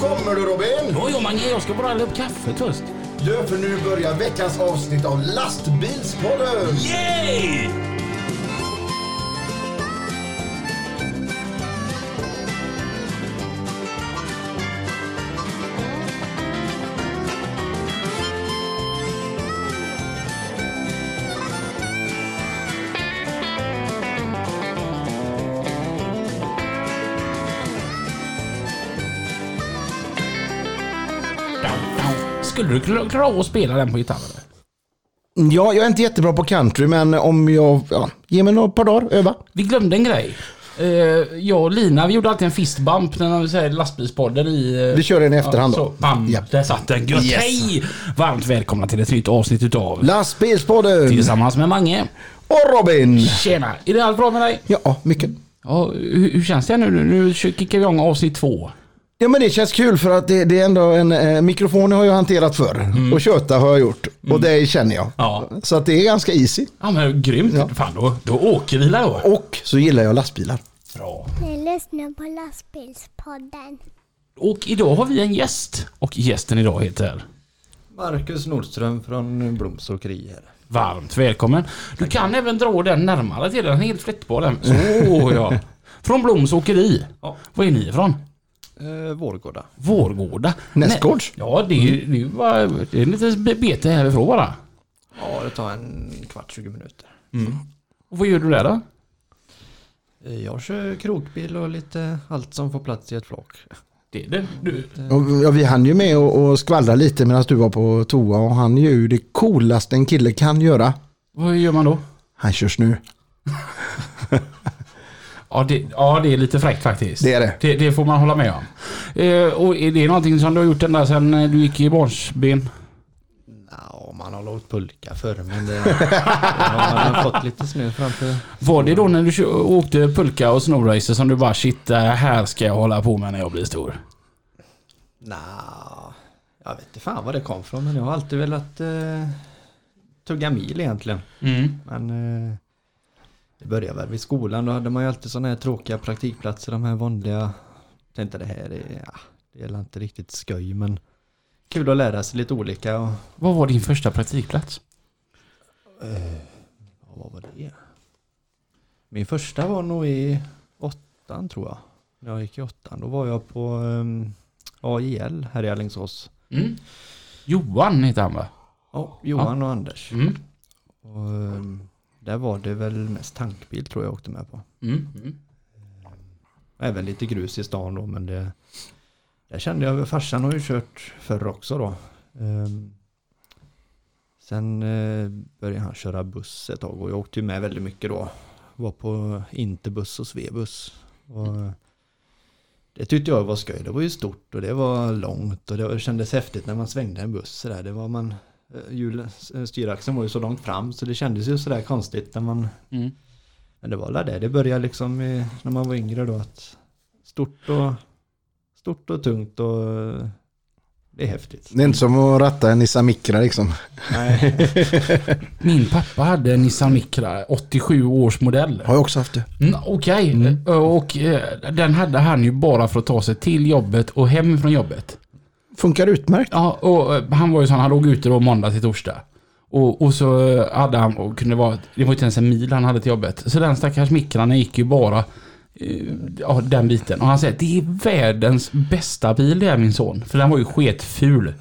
Kommer du Robin? Jo, jo Mange, jag ska bara hälla upp kaffet först. Du, för nu börjar veckans avsnitt av Lastbilspodden! Yay! Skulle du klara av att spela den på gitarr? eller? Ja, jag är inte jättebra på country, men om jag... Ja, ge mig några par dagar, öva. Vi glömde en grej. Eh, jag och Lina, vi gjorde alltid en fist bump när vi säger lastbilspodden i... eh, Vi kör den i efterhand så, då. bam, Ja. där satt den. Gött. Yes. Hej! Varmt välkomna till ett nytt avsnitt utav Lastbilspodden! Tillsammans med Mange. Och Robin! Tjena! Är det allt bra med dig? Ja, mycket. Ja, hur, hur känns det nu? Nu kickar vi igång avsnitt två. Ja men det känns kul för att det, det är ändå en eh, mikrofon har jag hanterat förr. Och köta har jag gjort. Och det känner jag. Ja. Så att det är ganska easy. Ja men grymt. Ja. Fan då, då åker vi då. Och så gillar jag lastbilar. Bra. Ni lyssnar på lastbilspodden. Och idag har vi en gäst. Och gästen idag heter? Marcus Nordström från Bloms åkeri här. Varmt välkommen. Du kan även dra den närmare till den. Den är helt flättbar den. Så ja. Från Bloms åkeri. Ja. Var är ni ifrån? Eh, Vårgårda. Vårgårda. Nästgårds. Nej. Ja, det är, det är, ju bara, det är lite bete härifrån bara. Ja, det tar en kvart, 20 minuter. Och vad gör du där då? Eh, Jag kör krokbil och lite allt som får plats i ett flak. Det är det. Du, Och, ja, vi hann ju med och, och skvallra lite medan du var på toa. Och han gör ju det coolaste en kille kan göra. vad gör man då? Han kör snö. Ja det, ja, det är lite fräckt faktiskt. Det är det. Det, det får man hålla med om. Eh, och är det någonting som du har gjort ända sedan eh, du gick i barnsben? Ja, man har lågt pulka förr men det, man har fått lite snö framför. Var det då när du åkte pulka och snowracer som du bara shit, det här ska jag hålla på med när jag blir stor? Nja, jag vet inte fan var det kom från men jag har alltid velat eh, tugga mil egentligen. Mm. Men eh, det började väl vid skolan. Då hade man ju alltid sådana här tråkiga praktikplatser. De här vanliga. Tänkte det här är, ja, det är inte riktigt skoj men kul att lära sig lite olika. Och, Vad var din första praktikplats? ja, vad var det? Min första var nog i åttan tror jag. När jag gick i åttan. Då var jag på um, AIL här i Alingsås. Mm. Johan heter han va? Ja, Johan och Anders. Mm. Och, ehm, där var det väl mest tankbil tror jag åkte med på. Mm. Mm. Även lite grus i stan då men det Där kände jag, farsan har ju kört förr också då. Ehm, sen eh, började han köra buss ett tag och jag åkte ju med väldigt mycket då. Var på Interbuss och Svebuss. Och det tyckte jag var skoj. Det var ju stort och det var långt och det kändes häftigt när man svängde en buss sådär. Det var man hjulen, eh, styraxeln var ju så långt fram så det kändes ju sådär konstigt när man Mm. men det var väl det. Det började liksom i, när man var yngre då att stort och stort och tungt och eh, det är häftigt. Det är inte som att ratta en Nissan Micra liksom. Nej. Min pappa hade en Nissan Micra, 87 års modell. Har jag också haft det. Mm, Okej, och eh, den hade han ju bara för att ta sig till jobbet och hem från jobbet. Funkar utmärkt. Ja, och eh, han var ju sån, han låg ute då måndag till torsdag. Och, och så eh, hade han, och kunde vara, det var inte ens en mil han hade till jobbet. Så den stackars mikran gick ju bara, eh, ja den biten. Och han säger det är världens bästa bil det är min son. För den var ju sketful.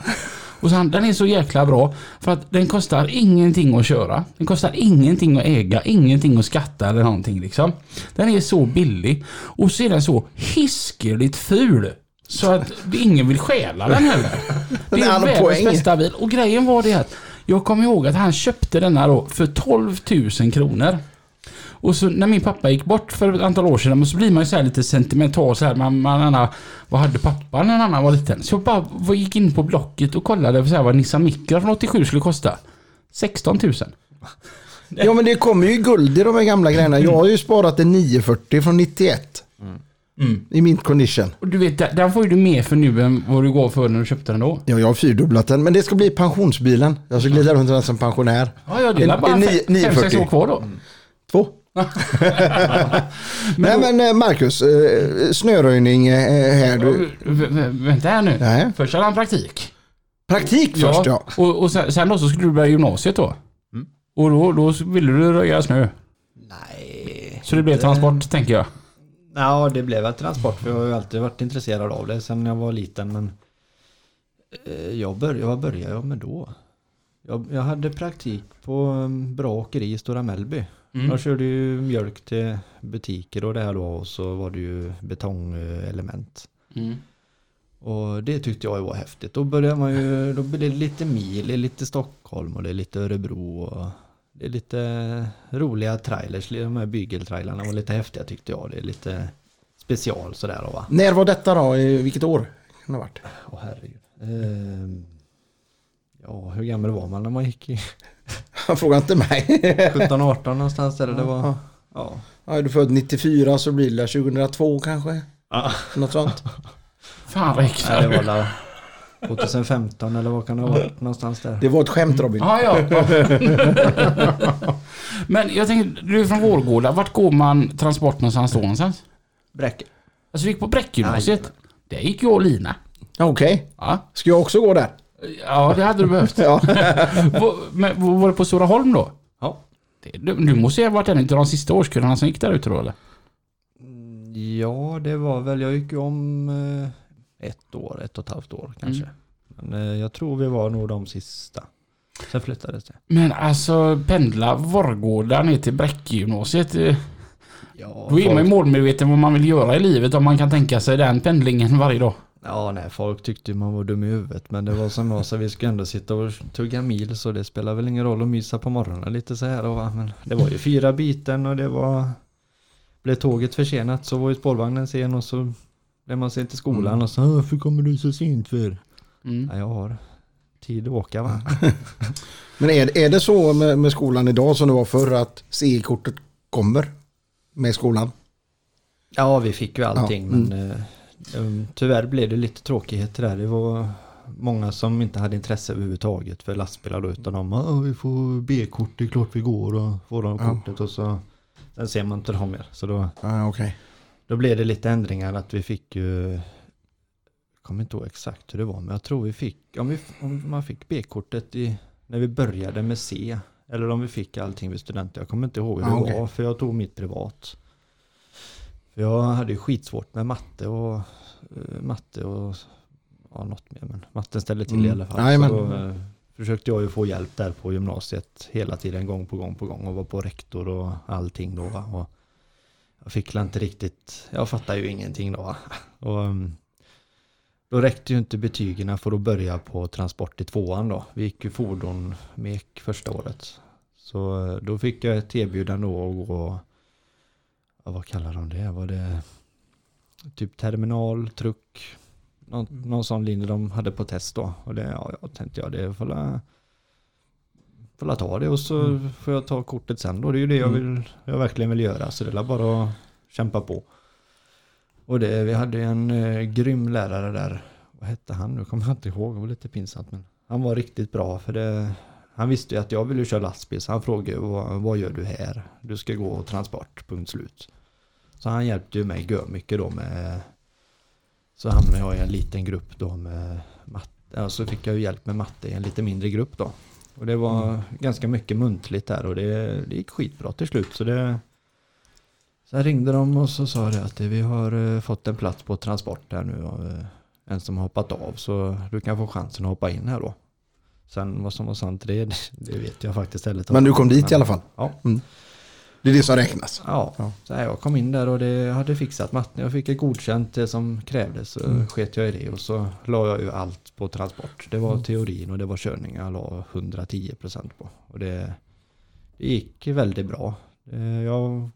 Och så han, den är så jäkla bra för att den kostar ingenting att köra. Den kostar ingenting att äga, ingenting att skatta eller någonting liksom. Den är så billig. Och så är den så hiskeligt ful. Så att ingen vill stjäla den heller. Det är världens bästa bil. Och grejen var det att jag kommer ihåg att han köpte denna då för 12 000 kronor. Och så när min pappa gick bort för ett antal år sedan så blir man ju så lite sentimental så här. Man, man, man, vad hade pappa när han var liten? Så jag bara gick in på Blocket och kollade så här, vad Nissan Micra från 87 skulle kosta. 16 000. Ja men det kommer ju guld i de här gamla grejerna. Jag har ju sparat en 940 från 91. Mm. I min condition. Och du vet, den- får ju du mer för nu än vad du gav för när du köpte den då. Ja, jag har fyrdubblat den. Men det ska bli pensionsbilen. Jag ska glida runt den som pensionär. Ja, ja det är bara en fem, nio- fem, sex 940. år kvar då. Två. Nej men eh, Marcus, eh, snöröjning eh, här. Du, vänta här nu. nej. Först hade han praktik. Praktik först ja. Och, och sen, sen då så skulle du börja gymnasiet då. Mm. Och då, då ville du röja snö. Nej. Så det blev transport tänker jag. Ja, det blev väl transport för jag har ju alltid varit intresserad av det sen jag var liten men eh, jag började, vad började jag med då? Jag, jag hade praktik på en bra åkeri i Stora Mellby. Mm. Jag körde ju mjölk till butiker och det här då och så var det ju betongelement. Mm. Och det tyckte jag var häftigt. Då började man ju, då blir det lite mil, det är lite Stockholm och det är lite Örebro och det är lite roliga trailers, de här bygeltrailarna var lite häftiga tyckte jag. Det är lite special sådär va. När var detta då? I vilket år? Kan det ha varit? Åh herregud. Ehm, ja, hur gammal var man när man gick i Fråga inte mig. 17-18 någonstans där det var? Ja. Ja. Ja, är du född 94 så blir det 2002 kanske? ja. Något sånt? Fan räknar det du? var la 2015 eller vad kan det ha varit någonstans där? Det var ett skämt Robin. Ja, ja. Men jag tänker, du är från Vårgårda. Vart går man transport någonstans då någonstans? Bräcke. Alltså du gick på Bräckgymnasiet. Där gick jag och Lina. Ja, Okej, Ja. ska jag också gå där? ja, det hade du behövt. Ja. Men var det på Stora Holm då? Ja. Du, du måste ju ha varit en av de sista årskullarna som gick där ute då eller? Ja, det var väl, jag gick ju om eh, ett år, ett och ett halvt år kanske. Mm. Men eh, jag tror vi var nog de sista. Sen flyttades det. Men alltså pendla Vårgårda ner till Bräckegymnasiet. eh, Ja, Då är man ju folk, målmedveten vad man vill göra i livet om man kan tänka sig den pendlingen varje dag. ja, nej, folk tyckte man var dum i huvudet. Men det var som jag sa, vi ska ändå sitta och tugga mil så det spelar väl ingen roll att mysa på morgonen lite så här. Och, men det var ju fyra biten och det var... Blev tåget försenat så var ju spårvagnen sen och så blev man sen till skolan Mm. och så varför kommer du så sent för? Mm. Ja, jag har tid att åka va. Men är, är det så med, med skolan idag som det var förr att CE-kortet kommer med skolan? Ja, vi fick ju allting Ja, mm. men eh, um, tyvärr blev det lite tråkigheter där. Det var många som inte hade intresse överhuvudtaget för lastbilar då utan de ah, vi får B-kort, det är klart vi går och får de Ja. kortet och så sen ser man inte dem mer. Så då, Ja, okej. Då blev det lite ändringar att vi fick ju jag kommer inte ihåg exakt hur det var men jag tror vi fick om, vi, om man fick B-kortet i, när vi började med C eller om vi fick allting vid studenter. Jag kommer inte ihåg hur Ja, det okej. var för jag tog mitt privat. För jag hade ju skitsvårt med matte och eh, matte och ja, något mer men matten ställde till Mm. i alla fall. Jajamän. Så då eh, försökte jag ju få hjälp där på gymnasiet hela tiden gång på gång på gång och var på rektor och allting då. Och jag fick inte riktigt, jag fattar ju ingenting då. Och, um, då räckte ju inte betygen för att börja på transport i tvåan då. Vi gick ju fordon mek första året. Så eh, då fick jag ett erbjudande att gå, ja, vad kallar de det? Var det typ terminal, truck, någon, någon sån linje de hade på test då. Och det, ja, jag tänkte jag det får får la ta det och så får jag ta kortet sen då. Det är ju det jag, vill, jag verkligen vill göra. Så det är bara att kämpa på. Och det, vi hade en eh, grym lärare där. Vad hette han? Nu kommer jag inte ihåg. Det var lite pinsamt. Men han var riktigt bra. För det, han visste ju att jag ville köra lastbil. Så han frågade vad, vad gör du här? Du ska gå transport. Punkt slut. Så han hjälpte ju mig mycket då med. Så hamnade jag i en liten grupp då med matte. Ja, så fick jag ju hjälp med matte i en lite mindre grupp då. Och det var ganska mycket muntligt där och det, det gick skitbra till slut. Så det, Sen ringde de och så sa det att vi har eh, fått en plats på transport här nu av eh, en som har hoppat av så du kan få chansen att hoppa in här då. Sen vad som var sant det, det vet jag faktiskt heller. Men du kom dit i alla fall? Ja. Det är det som räknas? Ja, Ja. så här, jag kom in där och det hade fixat matten. Jag fick ett godkänt det som krävdes. Så Mm. sket jag i det och så la jag ju allt på transport. Det var Mm. teorin och det var körning jag la 110% på. Och det, det gick väldigt bra. Eh, Jag,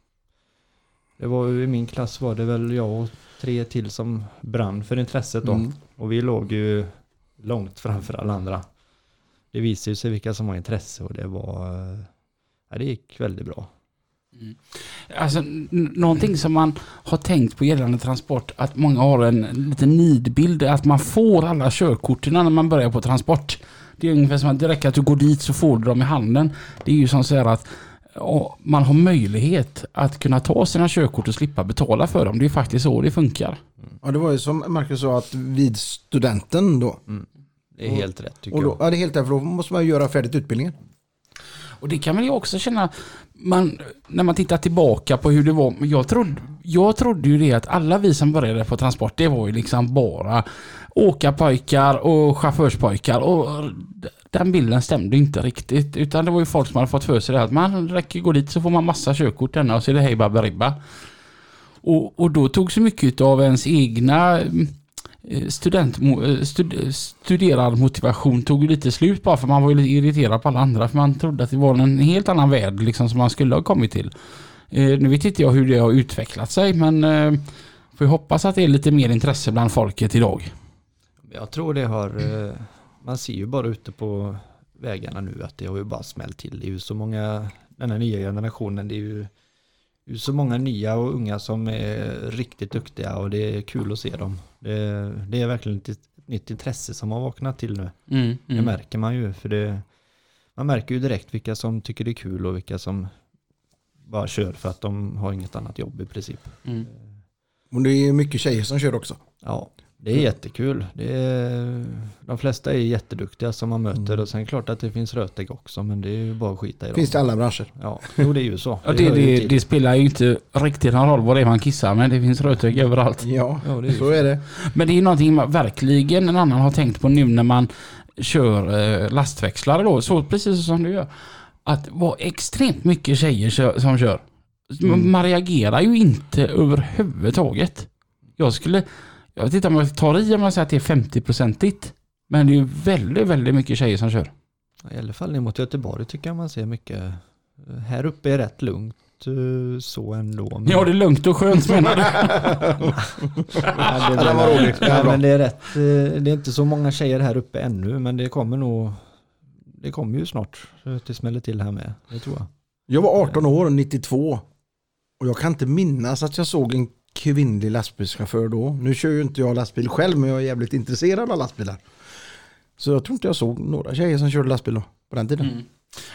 det var, I min klass var det väl jag och tre till som brann för intresset då. Mm. Och vi låg ju långt framför alla andra. Det visade ju sig vilka som har intresse och det var... eh, Ja, det gick väldigt bra. Alltså n- någonting som man har tänkt på gällande transport att många har en liten nidbild att man får alla körkorten när man börjar på transport. Det är ungefär som att det räcker att du går dit så får du dem i handen. Det är ju som så här att man har möjlighet att kunna ta sina körkort och slippa betala för dem. Det är faktiskt så det funkar. Ja, det var ju som Marcus sa att vid studenten då. Det är helt rätt tycker Och då jag. ja, det är helt därför då måste man göra färdigt utbildningen. Och det kan väl jag också känna, man, när man tittar tillbaka på hur det var. Jag trodde, jag trodde ju det att alla vi som började på transport, det var ju liksom bara åkarpojkar och chaufförspojkar. Och den bilden stämde inte riktigt. Utan det var ju folk som hade fått för sig det att man räcker gå dit så får man massa körkort denna och så är det hej baberiba. Och, och då tog så mycket av ens egna Eh, student, eh, stud, eh, studerarmotivation tog ju lite slut bara för man var ju lite irriterad på alla andra för man trodde att det var en helt annan värld liksom som man skulle ha kommit till. Nu vet inte jag hur det har utvecklat sig men får ju hoppas att det är lite mer intresse bland folket idag. Jag tror det har, man ser ju bara ute på vägarna nu att det har ju bara smällt till. Det är ju så många, den här nya generationen, det är ju, det är ju så många nya och unga som är riktigt duktiga och det är kul att se dem. Det, det är verkligen ett, ett nytt intresse som har vaknat till nu. Mm, Det mm. märker man ju för det, man märker ju direkt vilka som tycker det är kul och vilka som bara kör för att de har inget annat jobb i princip. Mm. Och det är mycket tjejer som kör också. Ja, det är jättekul. Det är, de flesta är jätteduktiga som man möter och sen är det klart att det finns rötägg också men det är ju bara att skita i dem. Finns det alla branscher. Ja, jo det är ju så. Ja, det, det, till. det spelar ju inte riktigt någon roll vad det är man kissar men det finns rötägg överallt. Ja, Ja, det är ju så är det. Men det är någonting man verkligen en annan har tänkt på nu när man kör eh, lastväxlare då, så precis som du gör. Att vara extremt mycket tjejer som kör. Mm. Man reagerar ju inte överhuvudtaget. Jag skulle, jag vet inte om jag tar i om jag säger att det är 50-procentigt. Men det är ju väldigt, väldigt mycket tjejer som kör. I alla fall ner mot Göteborg tycker jag man ser mycket. Här uppe är rätt lugnt eh, så ändå. Men, Ja, det är lugnt och skönt menar du? Ja, det, det var roligt. Ja, men det är rätt. eh, Det är inte så många tjejer här uppe ännu men det kommer nog. Det kommer ju snart. Det smäller till här med. Det tror jag. Jag var 18 år, 92. Och jag kan inte minnas att jag såg en kvinnlig lastbilschaufför då. Nu kör ju inte jag lastbil själv men jag är jävligt intresserad av lastbilar. Så jag tror inte jag såg några tjejer som körde lastbil då, på den tiden. Mm.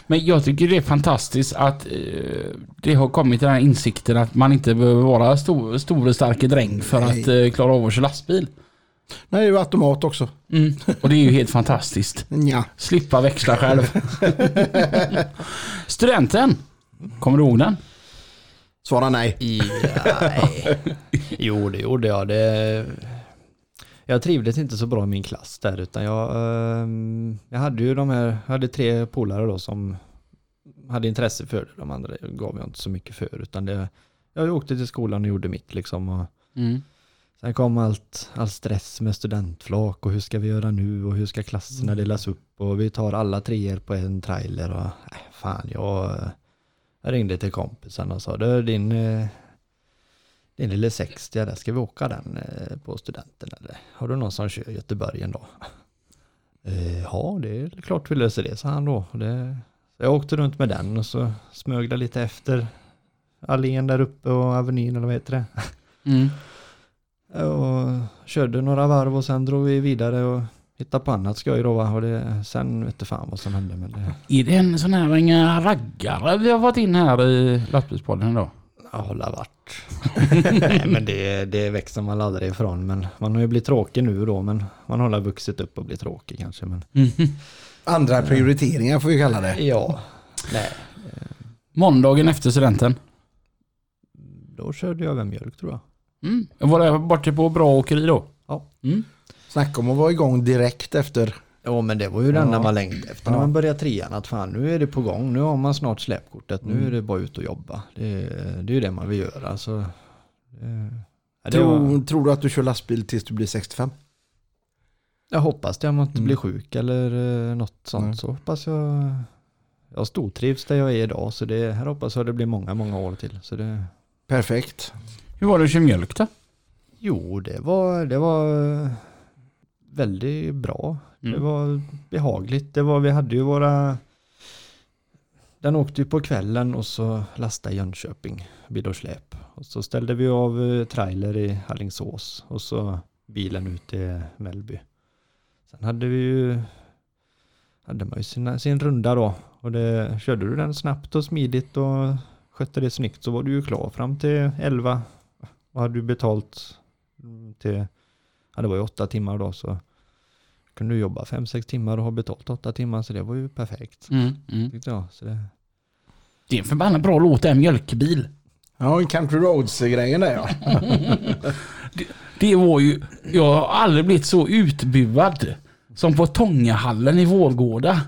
Men jag tycker det är fantastiskt att eh, det har kommit den här insikten att man inte behöver vara stor, stor och stark dräng för Nej. att eh, klara av att köra lastbil. Nej, det är ju automat också. Mm. Och det är ju helt fantastiskt. Ja. Slippa växla själv. Studenten, kommer du ihåg den? Svara nej. nej. Jo, det gjorde jag. Det... Jag trivdes inte så bra i min klass där utan jag, ehm, jag hade ju de här, jag hade tre polare då som hade intresse för det. De andra gav jag inte så mycket för utan det, jag åkte till skolan och gjorde mitt liksom. Och Mm. sen kom allt, all stress med studentflak och hur ska vi göra nu och hur ska klasserna delas upp och vi tar alla treor på en trailer och nej, fan jag, jag ringde till kompisen och sa du din eh, din lille 60, där ska vi åka den eh, på studenten eller har du någon som kör Göteborg en dag? Eh, Ja, det är klart vi löser det, sa han då. Det, jag åkte runt med den och så smög det lite efter allén där uppe och avenyn eller vad heter det? Mm. Och körde några varv och sen drog vi vidare och hittade på annat skoj då va? Och det, sen vet inte fan vad som hände men det Är det en sån här inga raggare vi har fått in här i lastbilspodden idag? har hålla vart. Nej men det, det växer man aldrig ifrån men man har ju blivit tråkig nu då men man har vuxit upp och blivit tråkig kanske men Andra prioriteringar får vi kalla det. ja. Nej, Måndagen efter studenten. då körde jag väl mjölk tror jag. Mm. Var det borta på bra åkeri då? Ja. Mm. Snacka om att vara igång direkt efter. Ja men det var ju det enda Ja. man längtade efter när Ja. man började trean att fan nu är det på gång, nu har man snart släpkortet, nu Mm. är det bara ut och jobba. Det, är- det är ju det man vill göra så. Det, ja, det var, Tror, tror du att du kör lastbil tills du blir 65? jag hoppas det om man inte Mm. blir sjuk eller eh, något sånt Mm. så hoppas jag. Jag stortrivs där jag är idag så det, här hoppas jag det blir många, många år till. Så det, Perfekt. Hur var det att köra mjölk då? jo, det var, det var väldigt bra. Det Mm. var behagligt. Det var, vi hade ju våra... Den åkte ju på kvällen och så lastade i Jönköping, bil och släp. Och så ställde vi av eh, trailer i Hallingsås och så bilen ut till Mellby. Sen hade vi ju... Hade man ju sina, sin runda då. Och det, körde du den snabbt och smidigt och skötte det snyggt så var du ju klar fram till 11. Och hade du betalt till, ja det var ju åtta timmar då så kunde du jobba fem sex timmar och ha betalt åtta timmar så det var ju perfekt. Mm, mm. Tyckte jag. Så det, Det är en förbannat bra låt det här, Mjölkbil. Ja, Country Roads-grejen där ja. Det var ju, jag har aldrig blivit så utbuad som på Tångahallen i Vårgårda.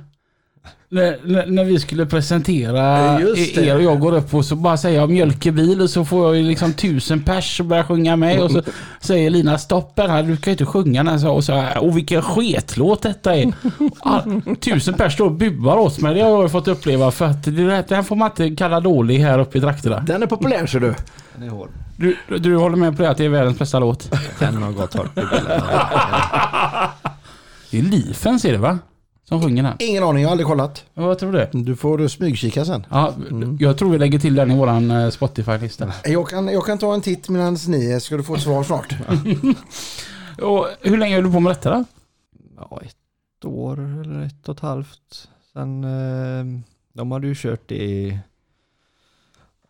När, när, när vi skulle presentera det. er och jag går upp och så bara säger jag mjölkebil och så får jag ju liksom tusen pers och börjar sjunga med och så säger Lina stopp här, du kan ju inte sjunga den här så, och så här, och vilken sketlåt detta är. All, tusen pers står och buar åt mig, det har jag ju fått uppleva för att det, den får man inte kalla dålig här uppe i trakterna. Den är populär ser du. den är hård. Du, du håller med på det att det är världens bästa låt? Den har gått hårt i. Det är Lifen ser du va? Som sjunger den. Ingen aning, jag har aldrig kollat. Ja, Vad tror du? Du får smygkika sen. Ja, jag tror vi lägger till den i våran eh, Spotify-lista. Jag kan, jag kan ta en titt medan ni ska du få ett svar snart. Och hur länge höll du på med detta då? ja, ett år eller ett och ett halvt. Sen, eh, de hade ju kört i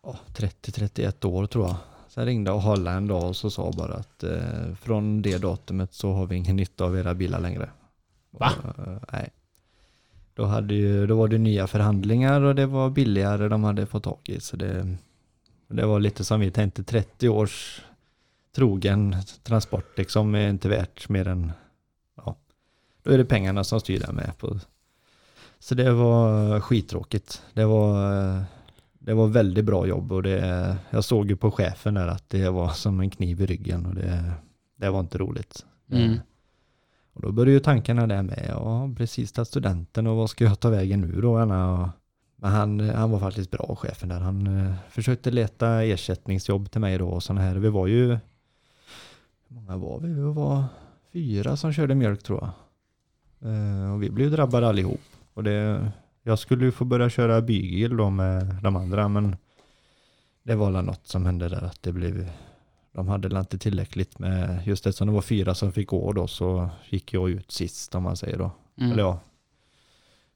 ja, 30-31 år tror jag. Sen ringde och Hålla en dag och så sa bara att eh, från det datumet så har vi ingen nytta av era bilar längre. Va? Och, eh, nej. Då, hade ju, då var det nya förhandlingar och det var billigare de hade fått tag i. Så det, det var lite som vi tänkte, 30 års trogen transport liksom är inte värt mer än ja, då är det pengarna som styr där med. På. Så det var skittråkigt. Det var, det var väldigt bra jobb och det, jag såg ju på chefen där att det var som en kniv i ryggen och det, det var inte roligt. Mm. Och då började ju tankarna där med, ja precis tagit studenten och vad ska jag ta vägen nu då? Anna? Men han, han var faktiskt bra chefen där. Han eh, försökte leta ersättningsjobb till mig då och sådana här. Vi var ju, hur många var vi? Vi var fyra som körde mjölk tror jag. Eh, och vi blev drabbade allihop. Och det, jag skulle ju få börja köra bygel då med de andra men det var väl något som hände där att det blev de hade väl inte tillräckligt med, just eftersom det var fyra som fick gå då så gick jag ut sist om man säger då. Mm. Eller ja,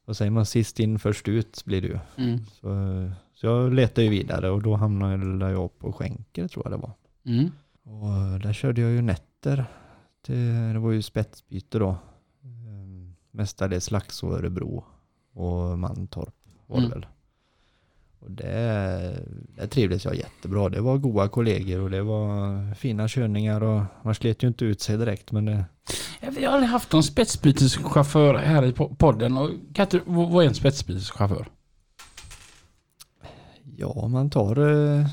vad säger man, sist in först ut blir det ju. Mm. Så, så jag letade ju vidare och då hamnade jag på skänker tror jag det var. Mm. Och där körde jag ju nätter. Till, det var ju spetsbyte då. Ehm, Mestadels Laxå, Örebro och Mantorp var det Mm. väl. Och det, det trivdes jag jättebra. Det var goda kollegor och det var fina körningar och man slet ju inte ut sig direkt men det, Vi har aldrig haft någon spetsbyteschaufför här i po- podden. Och kan vad är en spetsbyteschaufför? Ja, man tar eh,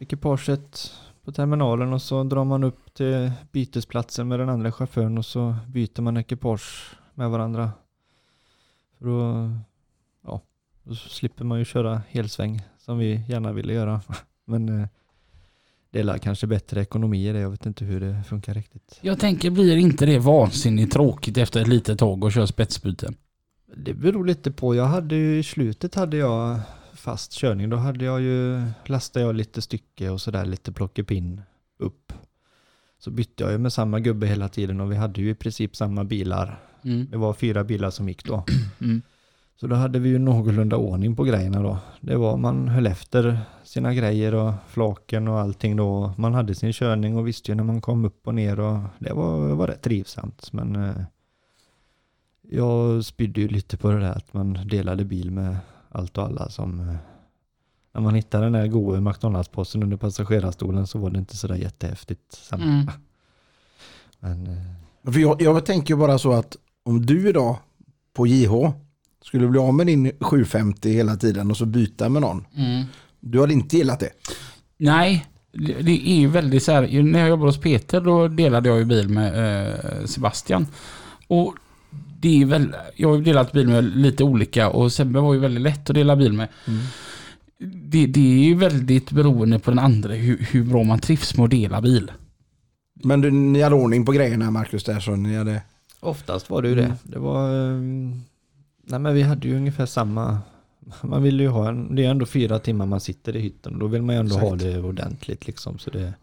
ekipaget på terminalen och så drar man upp till bytesplatsen med den andra chauffören och så byter man ekipage med varandra. För ja, då slipper man ju köra helsväng som vi gärna ville göra. Men eh, det är kanske bättre ekonomi i det. Jag vet inte hur det funkar riktigt. Jag tänker, blir inte det vansinnigt tråkigt efter ett litet tag och köra spetsbyten? Det beror lite på. Jag hade ju i slutet hade jag fast körning. Då hade jag ju, lastade jag lite stycke och sådär lite plockepinn upp. Så bytte jag ju med samma gubbe hela tiden och vi hade ju i princip samma bilar. Mm. Det var fyra bilar som gick då. Mm. Så då hade vi ju någorlunda ordning på grejerna då. Det var, man höll efter sina grejer och flaken och allting då. Man hade sin körning och visste ju när man kom upp och ner och det var, var rätt trivsamt. Men eh, jag spydde ju lite på det där att man delade bil med allt och alla som eh, när man hittade den där goda McDonalds-påsen under passagerarstolen så var det inte sådär jättehäftigt. Sen. Mm. Men eh, För jag, jag tänker ju bara så att om du idag på JH skulle bli av med din 750 hela tiden och så byta med någon. Mm. Du hade inte gillat det. Nej, det är ju väldigt så här. När jag jobbade hos Peter då delade jag ju bil med eh, Sebastian. Och det är väl, jag har ju delat bil med lite olika och Sebbe var ju väldigt lätt att dela bil med. Det, det är ju väldigt beroende på den andra hur, hur bra man trivs med att dela bil. Men du, ni hade ordning på grejerna Marcus där så ni hade... Oftast var det ju det. Det var... ehm, Nej men vi hade ju ungefär samma... Man vill ju ha en... Det är ändå fyra timmar man sitter i hytten och då vill man ju ändå ha Exakt. det ordentligt liksom. Så det...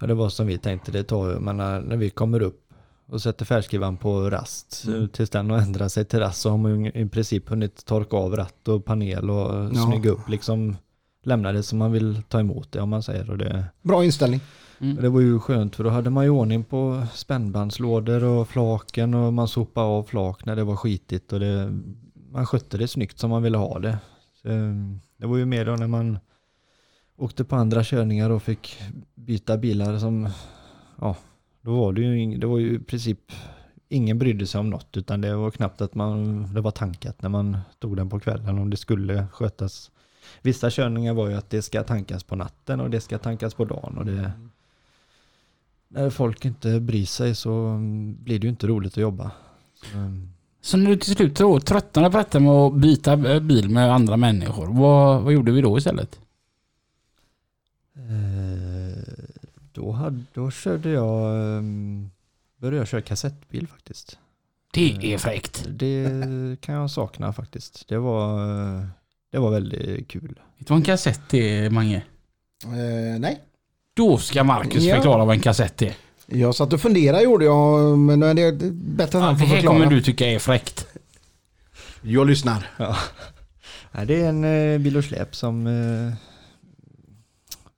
Ja, det var som vi tänkte, det tar ju... Men när, vi kommer upp och sätter färdskrivaren på rast. Tills den har ändrat sig till rast så har man ju i princip hunnit torka av ratt och panel och Ja. snygga upp liksom. Lämna det som man vill ta emot det om man säger. Och det, Bra inställning. Mm. det var ju skönt för då hade man ju ordning på spännbandslådor och flaken och man sopade av flak när det var skitigt och det, man skötte det snyggt som man ville ha det. Så, ehm, det var ju mer då när man åkte på andra körningar och fick byta bilar som, ja, då var det ju, det var ju i princip ingen brydde sig om något utan det var knappt att man, det var tankat när man tog den på kvällen om det skulle skötas. Vissa körningar var ju att det ska tankas på natten och det ska tankas på dagen och det när folk inte bryr sig så mm, blir det ju inte roligt att jobba. Mm. Så när du till slut tröttnade på detta med att byta eh, bil med andra människor, vad, vad gjorde vi då istället? Eh, Då, hade, då körde jag, ehm, började jag köra kassettbil faktiskt. Det är fräckt. Det kan jag sakna faktiskt. Det var, eh, det var väldigt kul. Vet du vad en kassett är, Mange? Eh, nej. Då ska Marcus Ja. förklara vad en kassett är. Jag satt och funderade gjorde jag, men det är bättre att han det får här förklara. kommer du tycka är fräckt. Jag lyssnar. Nej, det är en eh, bil och släp som eh,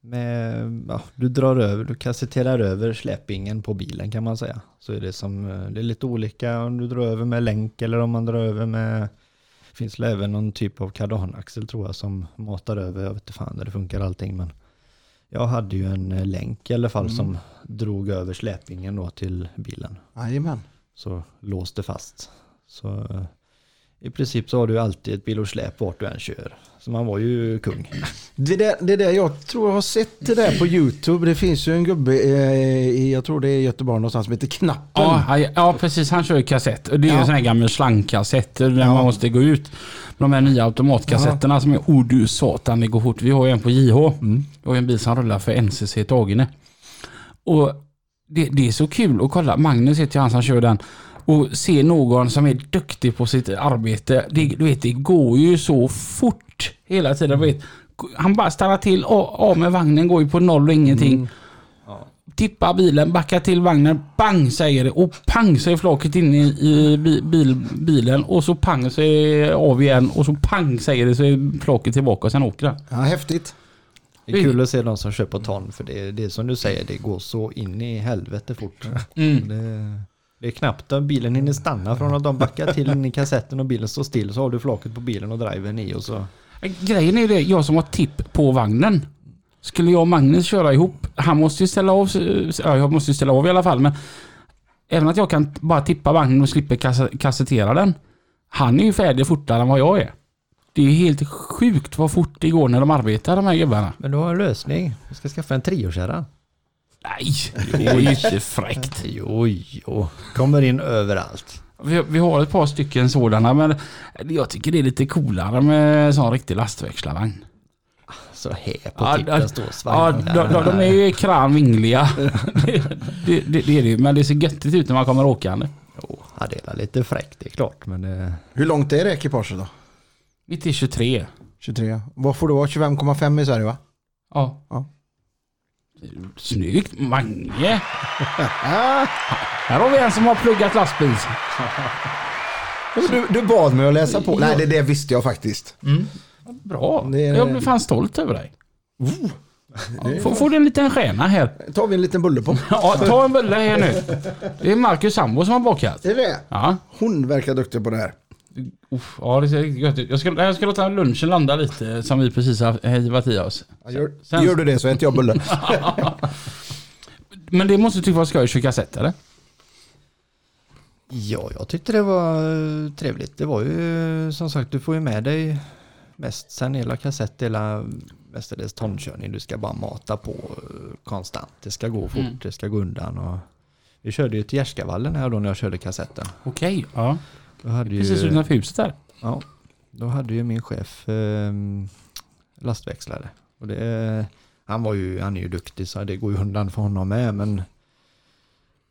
med, ja, du drar över, du kassetterar över släpingen på bilen kan man säga. Så är det som, eh, det är lite olika om du drar över med länk eller om man drar över med, finns det även någon typ av kardanaxel tror jag som matar över, jag vet inte fan när det funkar allting men jag hade ju en eh, länk i alla fall som drog över släpingen då till bilen. Jajamän. Så låste fast. Så eh, i princip så har du alltid ett bil och släp vart du än kör. Så man var ju kung. Det där, det där jag tror jag har sett det där på YouTube. Det finns ju en gubbe eh, i, jag tror det är Göteborg någonstans, som heter Knappen. Ja, ja, ja, precis. Han kör ju kassett. Och det är ju Ja. en sån här gammal slangkassett där Ja. man måste gå ut. De här nya automatkassetterna som är, oh du satan det går fort. Vi har ju en på JH. Mm. Vi har ju en bil som rullar för NCC Tagene. Och det, det är så kul att kolla. Magnus heter ju han som kör den. Och se någon som är duktig på sitt arbete. Det, du vet, det går ju så fort hela tiden. Du vet, han bara stannar till, av av med vagnen, går ju på noll och ingenting. Tippar bilen, backar till vagnen, bang säger det och pang så är flaket inne i, i bi- bil, bilen och så pang så är det av igen och så pang säger det så är flaket tillbaka och sen åker den. Ja, häftigt. Det är kul att se de som kör på ton för det, det är som du säger, det går så in i helvete fort. Mm. Det, det är knappt att bilen hinner stanna från att de backar till in i kassetten och bilen står still så har du flaket på bilen och driven i och så. Grejen är det, jag som har tipp på vagnen. Skulle jag och Magnus köra ihop, han måste ju ställa av, ja jag måste ju ställa av i alla fall men Även att jag kan bara tippa vagnen och slipper kassettera den. Han är ju färdig fortare än vad jag är. Det är helt sjukt vad fort det går när de arbetar de här gubbarna. Men du har en lösning. Du ska skaffa en triokärra. Nej, det är ju inte fräckt. Jo, jo. Kommer in överallt. Vi, vi har ett par stycken sådana men jag tycker det är lite coolare med en sån riktig lastväxlarvagn. Så här på tippen ja, står Ja, de, de, de är ju kranvingliga. det, det, det, det är det ju, men det ser göttigt ut när man kommer åkande. Jo, ja, det är lite fräckt, det är klart. Men det, Hur långt är det ekipaget då? Mitt i 23. 23. Vad får det vara? 25,5 i Sverige va? Ja. Ja. Snyggt Mange! Här har vi en som har pluggat lastbil. Du, du bad mig att läsa på. Nej, det, det visste jag faktiskt. Bra. Det är- Jag blir fan stolt över dig. Ja, får, får du en liten stjärna här? tar vi en liten bulle på. Ja, ta en bulle här nu. Det är Marcus sambo som har bakat. Är det? Ja. Hon verkar duktig på det här. Uff, ja, det ser riktigt gött ut. Jag ska, jag ska låta lunchen landa lite som vi precis har hivat i oss. Ja, Gör, Sen- gör du det så äter jag bulle. Men det måste tycka vara skoj att köra kassett eller? ja, jag tyckte det var eh, trevligt. Det var ju eh, som sagt, du får ju med dig mest sen hela kassett, hela mestadels tonkörning. Du ska bara mata på eh, konstant. Det ska gå fort, Mm. det ska gå undan. Och vi körde ju till Gärskavallen här då när jag körde kassetten. Okej, ja. Hade ju, Precis utanför huset där. Ja, då hade ju min chef eh, lastväxlare. Och det, han, var ju, han är ju duktig så det går ju undan för honom med. Men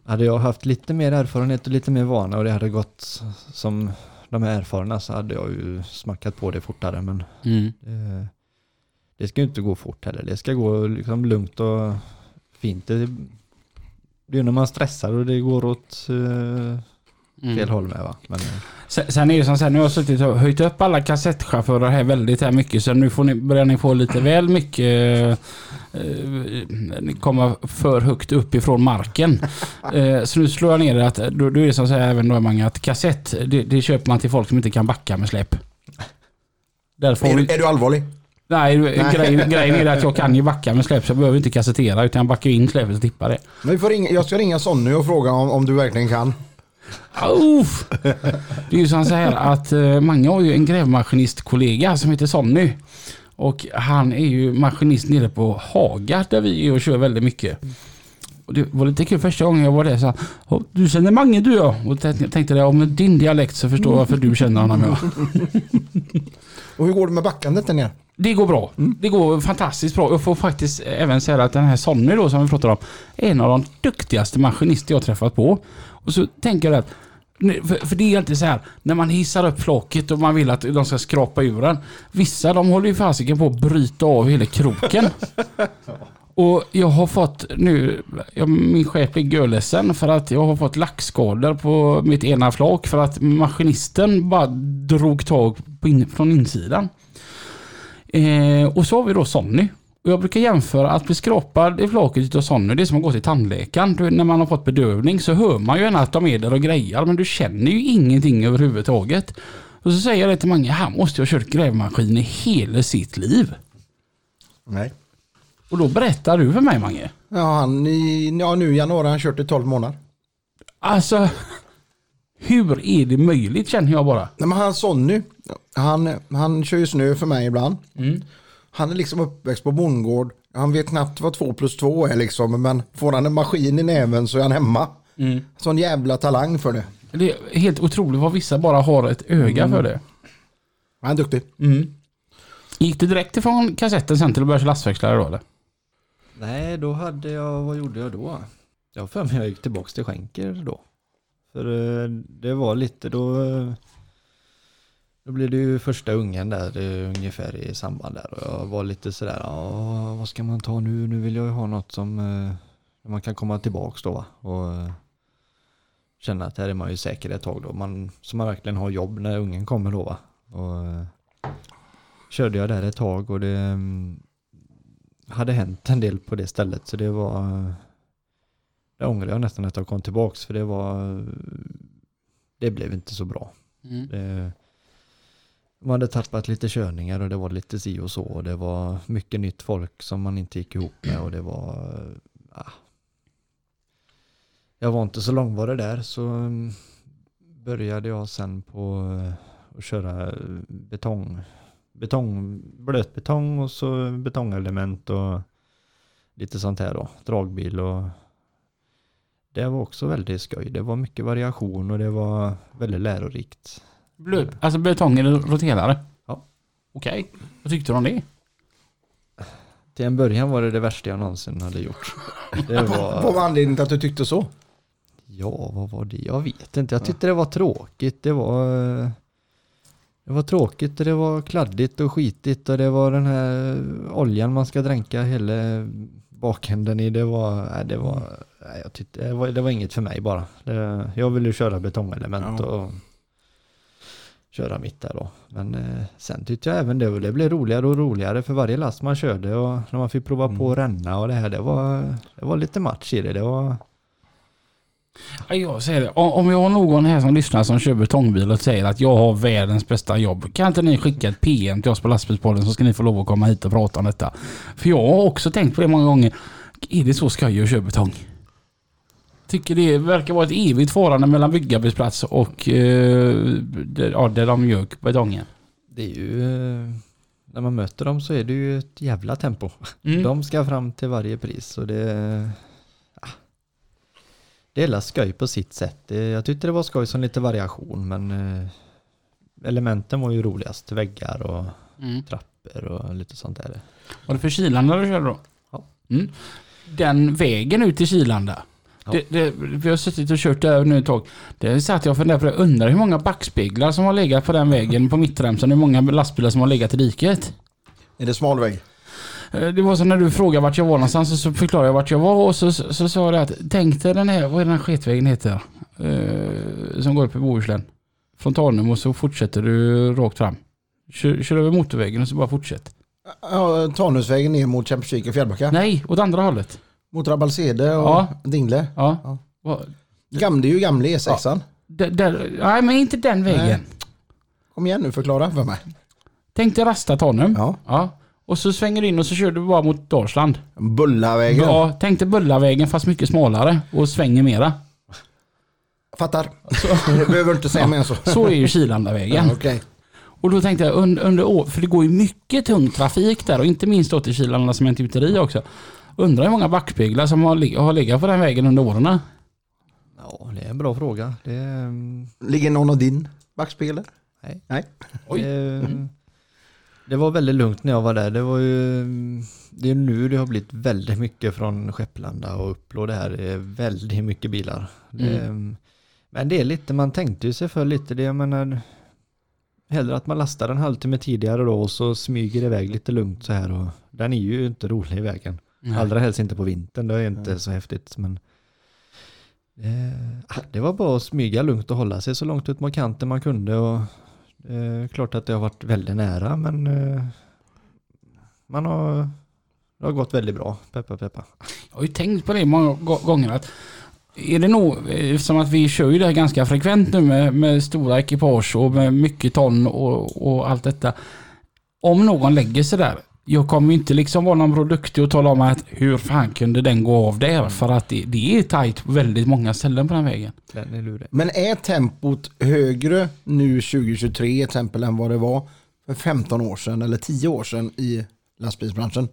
hade jag haft lite mer erfarenhet och lite mer vana och det hade gått som de här erfarna så hade jag ju smackat på det fortare. Men Mm. det, det ska ju inte gå fort heller. Det ska gå liksom lugnt och fint. Det, Det är när man stressar och det går åt eh, Mm. fel håll med va. Men, eh, Sen, sen är det som så här, nu har jag suttit och höjt upp alla kassettchaufförer här väldigt här mycket så nu får ni, börjar ni få lite väl mycket eh, eh, komma för högt upp ifrån marken. Eh, så nu slår jag ner det att då, då är det som så här även då många att kassett det, det köper man till folk som inte kan backa med släp. Därför Är, vi, du- är du allvarlig? nej, grejen, grejen är att jag kan ju backa med släp så jag behöver inte kassettera utan jag backar in släpet och tippar det. Men vi får ringa, jag ska ringa Sonny och fråga om, om du verkligen kan. Uff. Det är ju som så här att eh, många har ju en grävmaskinistkollega som heter Sonny. Och han är ju maskinist nere på Haga där vi är och kör väldigt mycket. Och det var lite kul första gången jag var där så han, "Åh, Du känner Mange du ja. Och tänkte jag med din dialekt så förstår jag varför du känner honom ja. Och hur går det med backandet där nere? Det går bra. Det går fantastiskt bra. Jag får faktiskt även säga att den här Sonny då som vi pratar om är en av de duktigaste maskinister jag träffat på. Och så tänker jag att för, för det är alltid så här, när man hissar upp flaket och man vill att de ska skrapa ur den. Vissa de håller ju fasiken på att bryta av hela kroken. Och jag har fått nu, jag, min chef blir görledsen för att jag har fått lackskador på mitt ena flak för att maskinisten bara drog tag på in, från insidan. Eh, och så har vi då Sonny. Och jag brukar jämföra att bli skrapad i flaket av Sonny, det är som att gå till tandläkaren. Du, när man har fått bedövning så hör man ju gärna att de är där och grejar men du känner ju ingenting överhuvudtaget. Och så säger jag det till många, han måste ju ha kört grävmaskin i hela sitt liv. Nej. Och då berättar du för mig Mange. Ja, han i, ja, nu i januari har han kört i 12 månader. Alltså, hur är det möjligt känner jag bara. Nej, men han Sonny, han, han kör ju snö för mig ibland. Han är liksom uppväxt på bondgård. Han vet knappt vad två plus två är liksom. Men får han en maskin i näven så är han hemma. Sån jävla talang för det. Det är helt otroligt vad vissa bara har ett öga för det. Han är duktig. Gick du direkt ifrån kassetten sen till att börja köra lastväxlare då eller? nej, då hade jag, vad gjorde jag då? Jag har för mig jag gick tillbaka till skänker då. För eh, det var lite då, eh, då blev det ju första ungen där ungefär i samband där och jag var lite sådär, ja vad ska man ta nu? Nu vill jag ju ha något som eh, man kan komma tillbaks då va? och eh, känna att här är man ju säker ett tag då. Man, så man verkligen har jobb när ungen kommer då va? Och eh, körde jag där ett tag och det mm, hade hänt en del på det stället så det var det ångrar jag nästan att jag kom tillbaks för det var det blev inte så bra. Det, man hade tappat lite körningar och det var lite si och så och det var mycket nytt folk som man inte gick ihop med och det var ah. Jag var inte så långvarig där så mm, började jag sen på eh, att köra eh, betong betong, blötbetong och så betongelement och lite sånt här då. Dragbil och det var också väldigt skoj. Det var mycket variation och det var väldigt lärorikt. Blöt, alltså betongen är roterare? Ja. Okej, vad tyckte du om det? Till en början var det det värsta jag någonsin hade gjort. Det Vad var, var anledningen till att du tyckte så? ja vad var det? Jag vet inte. Jag tyckte det var tråkigt. Det var det var tråkigt och det var kladdigt och skitigt och det var den här oljan man ska dränka hela bakänden i. Det var, nej, det var, nej, jag tyckte, det var, det var inget för mig bara. Det, jag ville köra betongelement Ja. och köra mitt där då. Men eh, sen tyckte jag även det, det blev roligare och roligare för varje last man körde och när man fick prova på att ränna och det här, det var, det var lite match i det. Det var, Ja, Jag säger det, om om jag har någon här som lyssnar som kör betongbil och säger att jag har världens bästa jobb. Kan inte ni skicka ett PM till oss på lastbilspodden så ska ni få lov att komma hit och prata om detta. För jag har också tänkt på det många gånger. Är det så skoj att köra betong? Tycker det verkar vara ett evigt farande mellan byggarbetsplats och eh, där, ja, där de gör betongen. det är ju, eh, när man möter dem så är det ju ett jävla tempo. Mm. De ska fram till varje pris och det... Ja, det är la skoj på sitt sätt. Jag tyckte det var skoj som lite variation men eh, elementen var ju roligast. Väggar och Mm. trappor och lite sånt där. Var det för Kilanda du körde då? Ja. Mm. Den vägen ut till Kilanda. Det, det, vi har suttit och kört där nu ett tag. Det satt jag och funderade på det. Undrar hur många backspeglar som har legat på den vägen på mittremsan. Hur många lastbilar som har legat i diket. Är det smal väg? Eh, Det var så när du frågade vart jag var någonstans så- förklarade jag vart jag var och så, så, så sa jag att tänk dig den här, vad är den här sketvägen heter? Eh, som går upp i Bohuslän. Från Tanum och så fortsätter du rakt fram. Kör, kör över motorvägen och så bara fortsätt. Ja, Tanusvägen ner mot Kämpsvik och Fjällbacka. Nej, åt andra hållet. Mot Rabbalsede och Ja. Dingle. Ja. Ja. Vad- Gam, det är ju gamla E6an. Där, där, nej men inte den vägen. Nej. Kom igen nu, förklara för mig. Tänk dig Rasta Tanum. Ja. Ja. Och så svänger du in och så kör du bara mot Dalsland. Bullavägen. Ja, tänk dig Bullavägen fast mycket smalare och svänger mera. Fattar. Jag behöver inte säga mer än så. Så är ju Kilandavägen. Ja, Okej. Och då tänkte jag under, under år, för det går ju mycket tung trafik där och inte minst då till Kilanda cementgjuteri också. Undrar hur många backspeglar som har, har legat på den vägen under åren. Ja, det är en bra fråga. Det, mm, Ligger någon av din backspegel Nej. Nej. Oj. det, det var väldigt lugnt när jag var där. Det var ju det är nu det har blivit väldigt mycket från Skepplanda och Upplo. Det här Det är väldigt mycket bilar. Det, Men det är lite, man tänkte ju sig för lite. Det jag menar, hellre att man lastar en halvtimme tidigare då och så smyger iväg lite lugnt så här. Och, den är ju inte rolig i vägen. Allra helst inte på vintern, det är inte så häftigt. Men eh, det var bara att smyga lugnt och hålla sig så långt ut mot kanten man kunde. Och, eh, klart att det har varit väldigt nära men eh, man har, det har gått väldigt bra. Peppa peppa. Jag har ju tänkt på det många gå- gånger att är det nog, eftersom att vi kör ju det här ganska frekvent nu med, med stora ekipage och med mycket ton och, och allt detta. Om någon lägger sig där, jag kommer inte liksom vara någon produktig och tala om att hur fan kunde den gå av där? För att det, det är tajt på väldigt många ställen på den vägen. Den är lurig. Men är tempot högre nu 2023 till exempel än vad det var för 15 år sedan eller 10 år sedan i lastbilsbranschen?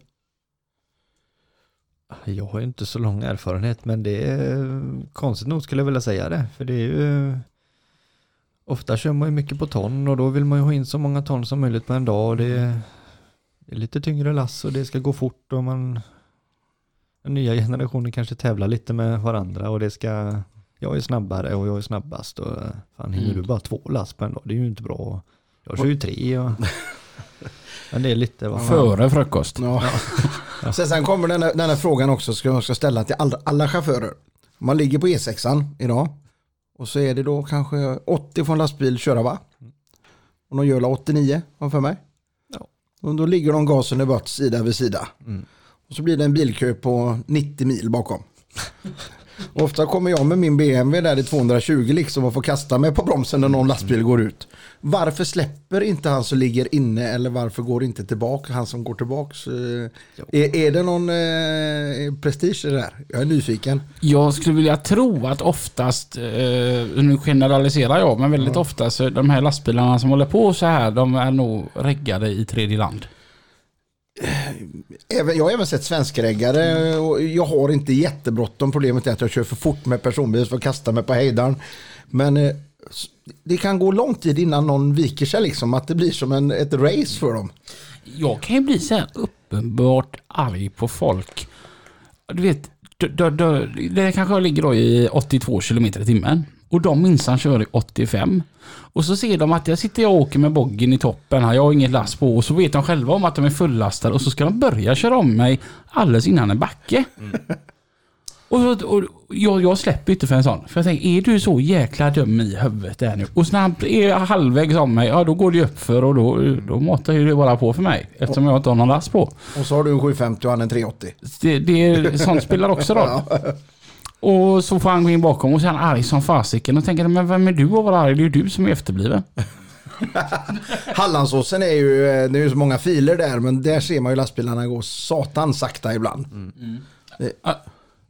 Jag har ju inte så lång erfarenhet men det är konstigt nog skulle jag vilja säga det. För det är ju Ofta kör man ju mycket på ton och då vill man ju ha in så många ton som möjligt på en dag och det är, det är lite tyngre lass och det ska gå fort och man Den nya generationen kanske tävlar lite med varandra och det ska Jag är snabbare och jag är snabbast och fan hinner Mm. du bara två lass på en dag? Det är ju inte bra. Jag kör ju tre och Men det är lite vad. Före frukost. Ja. Sen, sen kommer den här, den här frågan också som jag ska ställa till alla, alla chaufförer. Man ligger på E6an idag och så är det då kanske 80 från lastbil köra va? Och de gör la 89 har för mig. Och då ligger de gasen i bort sida vid sida. Mm. Och så blir det en bilkö på 90 mil bakom. Och Ofta kommer jag med min BMW där i 220 liksom och får kasta mig på bromsen när någon lastbil går ut. Varför släpper inte han som ligger inne eller varför går inte tillbaka han som går tillbaks? eh, Är, är det någon eh, prestige i det där? Jag är nyfiken. Jag skulle vilja tro att oftast, eh, nu generaliserar jag, men väldigt ofta så de här lastbilarna som håller på så här, de är nog reggade i tredje land. Även, jag har även sett svenskreggare och jag har inte jättebråttom. Problemet är att jag kör för fort med personbil för att kasta mig på hejdaren. Men eh, det kan gå lång tid innan någon viker sig liksom. Att det blir som en, ett race för dem. Jag kan ju bli så här uppenbart arg på folk. Du vet, d- det kanske jag ligger då i 82 km i timmen. Och de minsann kör i 85. Och så ser de att jag sitter och åker med boggen i toppen här. Jag har inget last på. Och så vet de själva om att de är fullastade. Och så ska de börja köra om mig alldeles innan en backe. Och, så, och jag, jag släpper inte för en sån. För jag tänker, är du så jäkla dum i huvudet där nu? Och snabbt är jag halvvägs om mig, ja då går det ju upp för och då, då matar ju det bara på för mig. Eftersom jag inte har någon last på. Och så har du en 750 och han en 380. Det, det, sånt spelar också roll. Och så får han gå in bakom och så är han arg som fasiken. Och tänker, men vem är du att vara arg? Det är ju du som är efterbliven. Hallandsåsen är ju, eh, det är ju så många filer där men där ser man ju lastbilarna gå satan sakta ibland.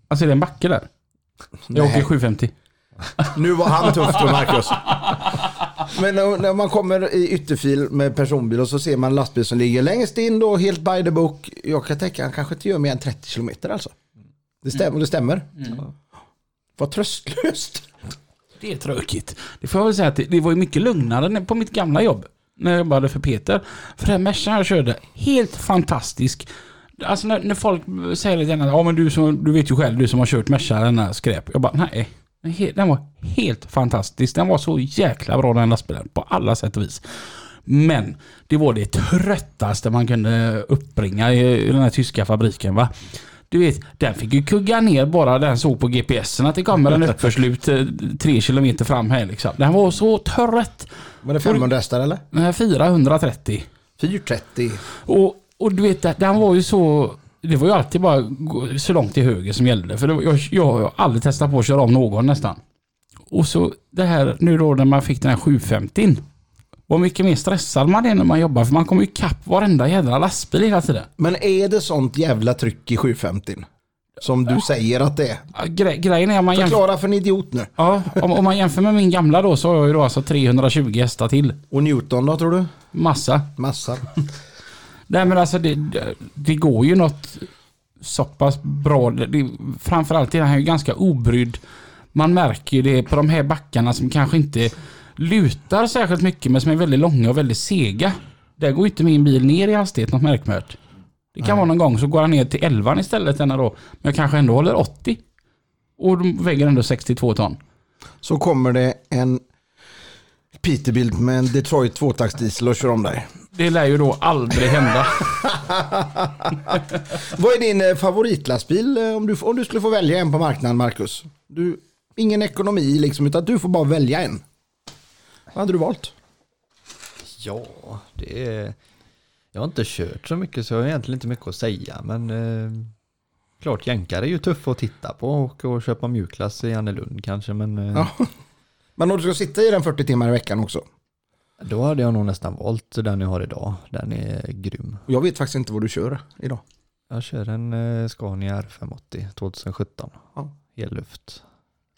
Alltså är det en backe där? Jag åker Nej. 750. Nu var han tuff då Marcus. Men när man kommer i ytterfil med personbil och så ser man en lastbil som ligger längst in då helt by the book. Jag kan tänka han kanske inte gör mer än 30 kilometer alltså. Det stämmer. Det stämmer. Vad tröstlöst. Det är tråkigt. Det får jag väl säga att det, det var ju mycket lugnare på mitt gamla jobb. När jag jobbade för Peter. För den Mercan jag körde, helt fantastisk. Alltså när, när folk säger lite grann, ja men du, som, du vet ju själv, du som har kört Merca, den här skräp. Jag bara, nej. Den Den var helt fantastisk. Den var så jäkla bra den lastbilen, på alla sätt och vis. Men det var det tröttaste man kunde uppbringa i i den här tyska fabriken. va. Du vet, den fick ju kugga ner bara den såg på GPSen att det kommer en uppförslut eh, tre kilometer fram här liksom. Den var så trött. Var det 500 hästar eller? Här 430. 430. Och, och du vet, den var ju så... Det var ju alltid bara så långt till höger som gällde. För var- jag, jag har aldrig testat på att köra om någon nästan. Och så det här nu då när man fick den här 750 Vad mycket mer stressad man är när man jobbar. För man kommer ju kapp varenda jävla lastbil hela tiden. Men är det sånt jävla tryck i 750? Som du säger att det är. Gre grejen är att man jämför... Förklara för en idiot nu. Ja, om, om man jämför med min gamla då så har jag ju då alltså 320 hästar till. Och Newton då tror du? Massa. Massa. Nej men alltså det, det, går ju något så pass bra. Det, framförallt är han ju ganska obrydd. Man märker ju det på de här backarna som kanske inte lutar särskilt mycket men som är väldigt långa och väldigt sega. Där går inte min bil ner i hastighet något märkbart. Det kan vara någon gång så går han ner till 11 istället denna då. Men jag kanske ändå håller 80. Och de väger ändå 62 ton. Så kommer det en Peterbilt med en Detroit tvåtaktsdiesel och kör om dig. Det lär ju då aldrig hända. Vad är din eh, favoritlastbil eh, om du, om du skulle få välja en på marknaden Marcus? Du, ingen ekonomi liksom utan du får bara välja en. Vad hade du valt? Ja, det är... Jag har inte kört så mycket så jag har egentligen inte mycket att säga men eh, klart jänkare är ju tuffa att titta på och, och köpa mjukglass i Annelund kanske men eh, Ja. Men om du ska sitta i den 40 timmar i veckan också. då hade jag nog nästan valt den jag har idag. Den är grym. Och Jag vet faktiskt inte vad du kör idag. Jag kör en eh, Scania R580 2017. Ja. Helluft.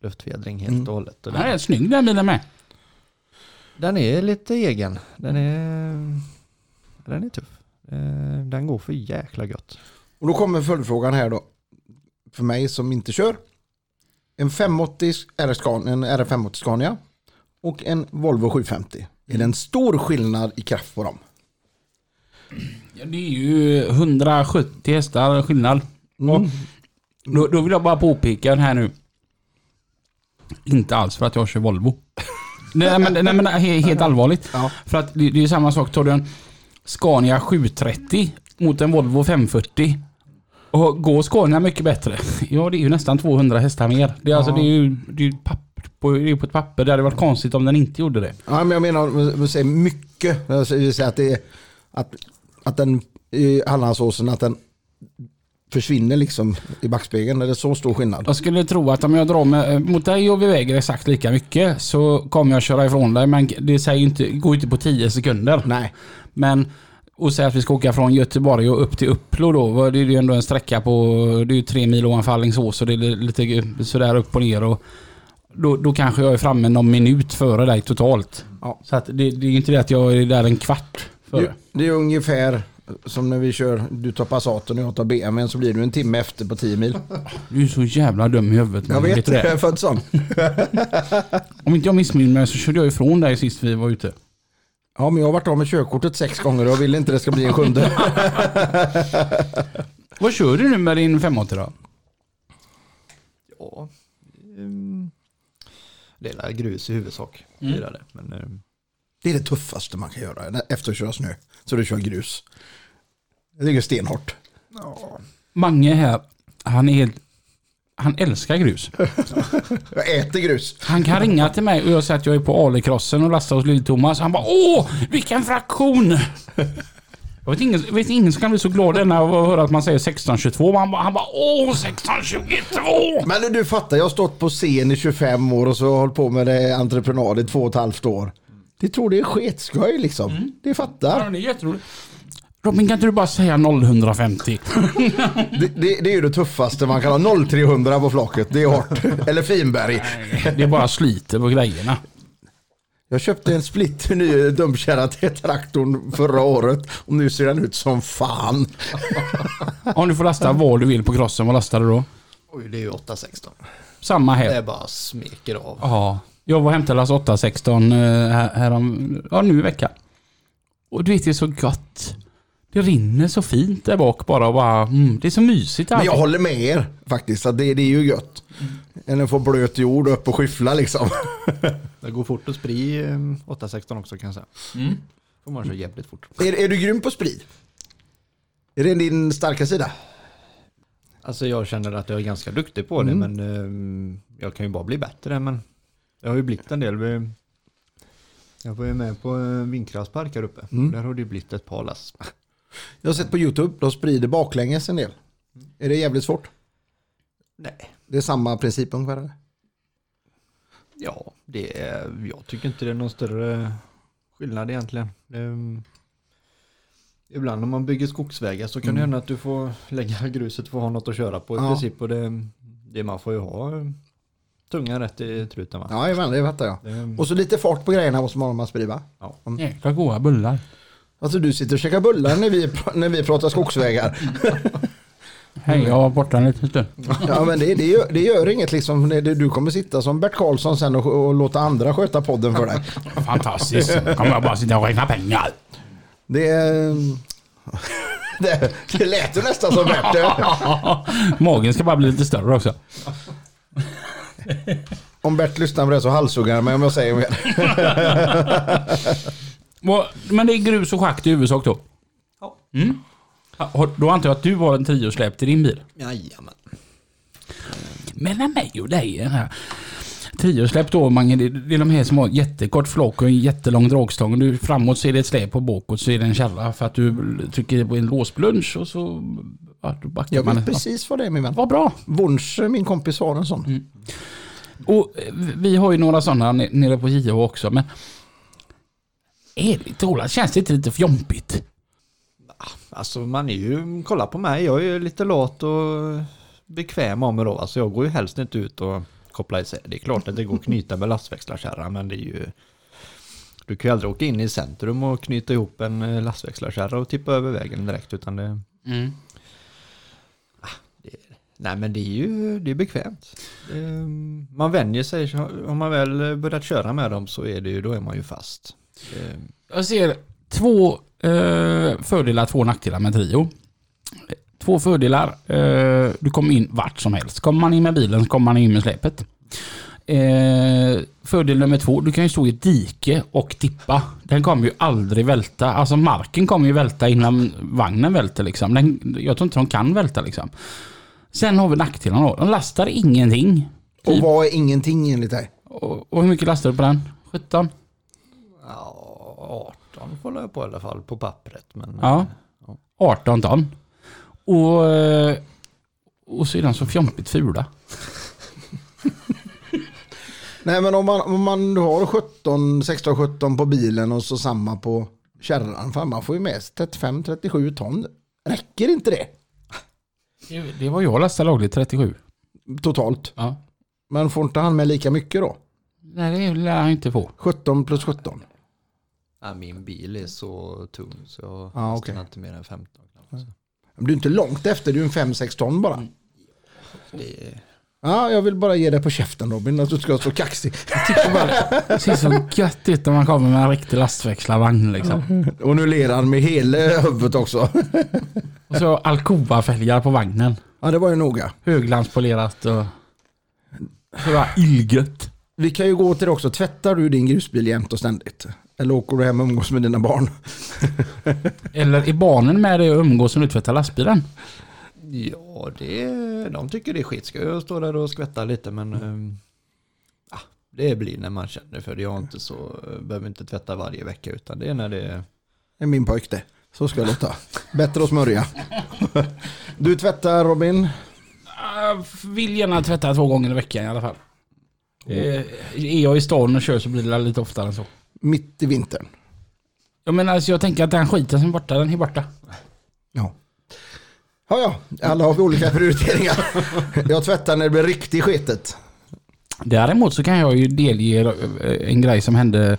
Luftfjädring helt Mm. och hållet. Och Den den, är snygg den bilen med. Den är lite egen. Den är, den är tuff. Eh, Den går för jäkla gött. Och då kommer följdfrågan här då. För mig som inte kör. En 580 R Scania, en R580 Scania och en Volvo 750. Är det en stor skillnad i kraft på dem? Ja, det är ju 170 hästar skillnad. Och då, då vill jag bara påpeka den här nu. Inte alls för att jag kör Volvo. Nej men, nej, men he- helt allvarligt. Ja. För att det, det är ju samma sak. Tar du en Scania 730 mot en Volvo 540. Och går Scania mycket bättre? Ja det är ju nästan 200 hästar mer. Det är, alltså, det är ju det är ju papp, på, det är på ett papper. Det hade varit konstigt om den inte gjorde det. Ja, men jag menar, säger mycket. Jag vill säga att, det är, att, att den i Hallandsåsen, att den försvinner liksom i backspegeln. Är det så stor skillnad? Jag skulle tro att om jag drar med, mot dig och vi väger exakt lika mycket så kommer jag köra ifrån dig. Men det säger inte, går inte på 10 sekunder. Nej. Men och säga att vi ska åka från Göteborg och upp till Upplo då. Det är ju ändå en sträcka på, det är ju tre mil ovanför Alingsås och det är lite sådär upp och ner. Och då, då kanske jag är framme någon minut före dig totalt. Ja. Så att det, det är inte det att jag är där en kvart före. Det, det är ungefär som när vi kör, du tar Passaten och jag tar BMWn så blir du en timme efter på 10 mil. Du är så jävla dum i huvudet. Jag vet, du jag det? är född sån. Om inte jag missminner mig så körde jag ifrån dig sist vi var ute. Ja, men jag har varit av med körkortet sex gånger och jag vill inte det ska bli en sjunde. Vad kör du nu med din 580 då? Ja, um, det är grus i huvudsak. Mm. Det är det. Men, eh, Det är det tuffaste man kan göra efter att köra snö. Så du kör grus. Jag tycker det är stenhårt. Mange här, han är helt... Han älskar grus. Jag äter grus. Han kan ringa till mig och jag säger att jag är på Ale-crossen och lastar hos Lill-Thomas. Han bara Åh, vilken fraktion! Jag vet ingen, jag vet ingen som kan bli så glad när jag hör att man säger 1622. Han bara, han bara Åh, 1622! Men du, du fattar, jag har stått på scen i 25 år och så har jag hållit på med det entreprenad i två och ett halvt år. Det tror det är sketskoj liksom. Det Ja, fattar. det är jätteroligt. Robin, kan inte du bara säga 0150? Det, det, det är ju det tuffaste man kan ha. 0300 på flaket, det är hårt. Eller Finberg. Det är bara sliter på grejerna. Jag köpte en splitter ny dumpkärra till traktorn förra året och nu ser den ut som fan. Om du får lasta vad du vill på crossen, vad lastar du då? oj, det är ju 816. Samma Det här. är bara smeker av. Ja. Jag var och hämtade Lass 816 eh, här, härom, ja nu i veckan. Och du vet det är så gott. Det rinner så fint där bak bara och bara, mm, det är så mysigt Men jag håller med er faktiskt, att det, det är ju gött. Än att få blöt jord upp och skyffla liksom. Det går fort att spri eh, 816 också kan jag säga. Mm. Får man köra jävligt fort. Är, är du grym på sprid? Är det din starka sida? Alltså jag känner att jag är ganska duktig på det Mm. men ehm, jag kan ju bara bli bättre men jag har ju blivit en del. Jag var ju med på en vindkraftspark här uppe. Mm. Där har det ju blivit ett par lass. Jag har sett på YouTube, de sprider baklänges en del. Är det jävligt svårt? Nej. Det är samma princip ungefär? eller? Ja, det är, jag tycker inte det är någon större skillnad egentligen. Är- ibland om man bygger skogsvägar så kan det hända att du får lägga gruset för att ha något att köra på i Ja. princip. Och det, det man får ju ha tungan rätt i truten va? Ja, jajamän, det fattar jag. Det, Och så lite fart på grejerna måste man ha om man sprider va? Jäkla goda bullar. Alltså du sitter och käkar bullar när vi, när vi pratar skogsvägar. Hej, jag var borta en liten stund. Ja men det, det, gör, det gör inget liksom. Du kommer sitta som Bert Karlsson sen och, och låta andra sköta podden för dig. Fantastiskt. Då kommer jag bara sitta och räkna pengar. Det, det, det lät ju nästan som Bert. Magen ska bara bli lite större också. Om Bert lyssnar på det så halshuggar han mig om jag säger mer. Men det är grus och schakt i huvudsak då? Ja. Mm. Då antar jag att du har en triosläp till din bil? Jajamän. Mellan mig och dig den här triosläpp då Mange, det, är de här som har jättekort flak och en jättelång dragstång. Du, framåt så är det ett släp och bakåt så är det en kärra för att du trycker på en låsplunch och så ja, då backar Jag man. vet precis vad det är min vän. Vad bra. Wunsch, min kompis har en sån. Och eh, vi har ju några sådana ne- nere på JH också men Ärligt talat känns det inte lite fjompigt? Alltså man är ju, kolla på mig, jag är ju lite lat och bekväm av mig då. Alltså jag går ju helst inte ut och kopplar isär. Det är klart att det går att knyta med lastväxlarkärra men det är ju Du kan ju aldrig åka in i centrum och knyta ihop en eh, lastväxlarkärra och tippa över vägen direkt utan det Mm. Nej men det är ju det är bekvämt. Det, man vänjer sig, om man väl börjat köra med dem så är det ju, då är man ju fast. Det, Jag ser två eh, fördelar, två nackdelar med Trio. Två fördelar. Eh, du kommer in vart som helst. Kommer man in med bilen så kommer man in med släpet. Eh, fördel nummer två, du kan ju stå i ett dike och tippa. Den kommer ju aldrig välta. Alltså marken kommer ju välta innan vagnen välter liksom. Den, jag tror inte de kan välta liksom. Sen har vi nackdelarna då. De lastar ingenting. Och vad är ingenting enligt dig? Och, och hur mycket lastar du på den? 17? Ja, 18 får jag på i alla fall på pappret. Men, Ja. 18 ton. Och, eh, och de så fjompigt fula. Nej men om man, om man har 17, 16, 17 på bilen och så samma på kärran. Fan man får ju med sig 35, 37 ton. Räcker inte det Det, det var jag lastade lagligt 37. totalt? Ja. Men får inte han med lika mycket då? Nej, det lär han inte få. 17 plus 17. Ja, min bil är så tung så jag Ja, lastar okej. inte mer än 15. knappt. Men du är inte långt efter, du är en 5-6 ton bara. Det är, Ja, jag vill bara ge dig på käften Robin, att du ska vara så kaxig. Det ser så gött ut när man kommer med en riktig lastväxlarvagn liksom. Och nu ler han med hela huvudet också. Och så Alcoa-fälgar på vagnen. Ja, det var ju noga. Höglanspolerat och... Så var illgött. Vi kan ju gå till det också. Tvättar du din grusbil jämt och ständigt? Eller åker du hem och umgås med dina barn? Eller är barnen med dig och umgås som du tvättar lastbilen? ja, det de tycker det är skitskoj att stå där och skvätta lite men ehm, ja, det blir när man känner för det. Jag inte så, behöver inte tvätta varje vecka utan det är när det är Det är min pojk det. Så ska jag låta. Bättre att smörja. Du tvättar Robin? Jag vill gärna tvätta två gånger i veckan i alla fall. Eh, Är jag i stan och kör så blir det lite oftare än så. Mitt i vintern. Jag menar, alltså jag tänker att den skiten som är borta, den är borta. Ja. Ja, ja. Alla har vi olika prioriteringar. Jag tvättar när det blir riktigt skitet. Däremot så kan jag ju delge eh, en grej som hände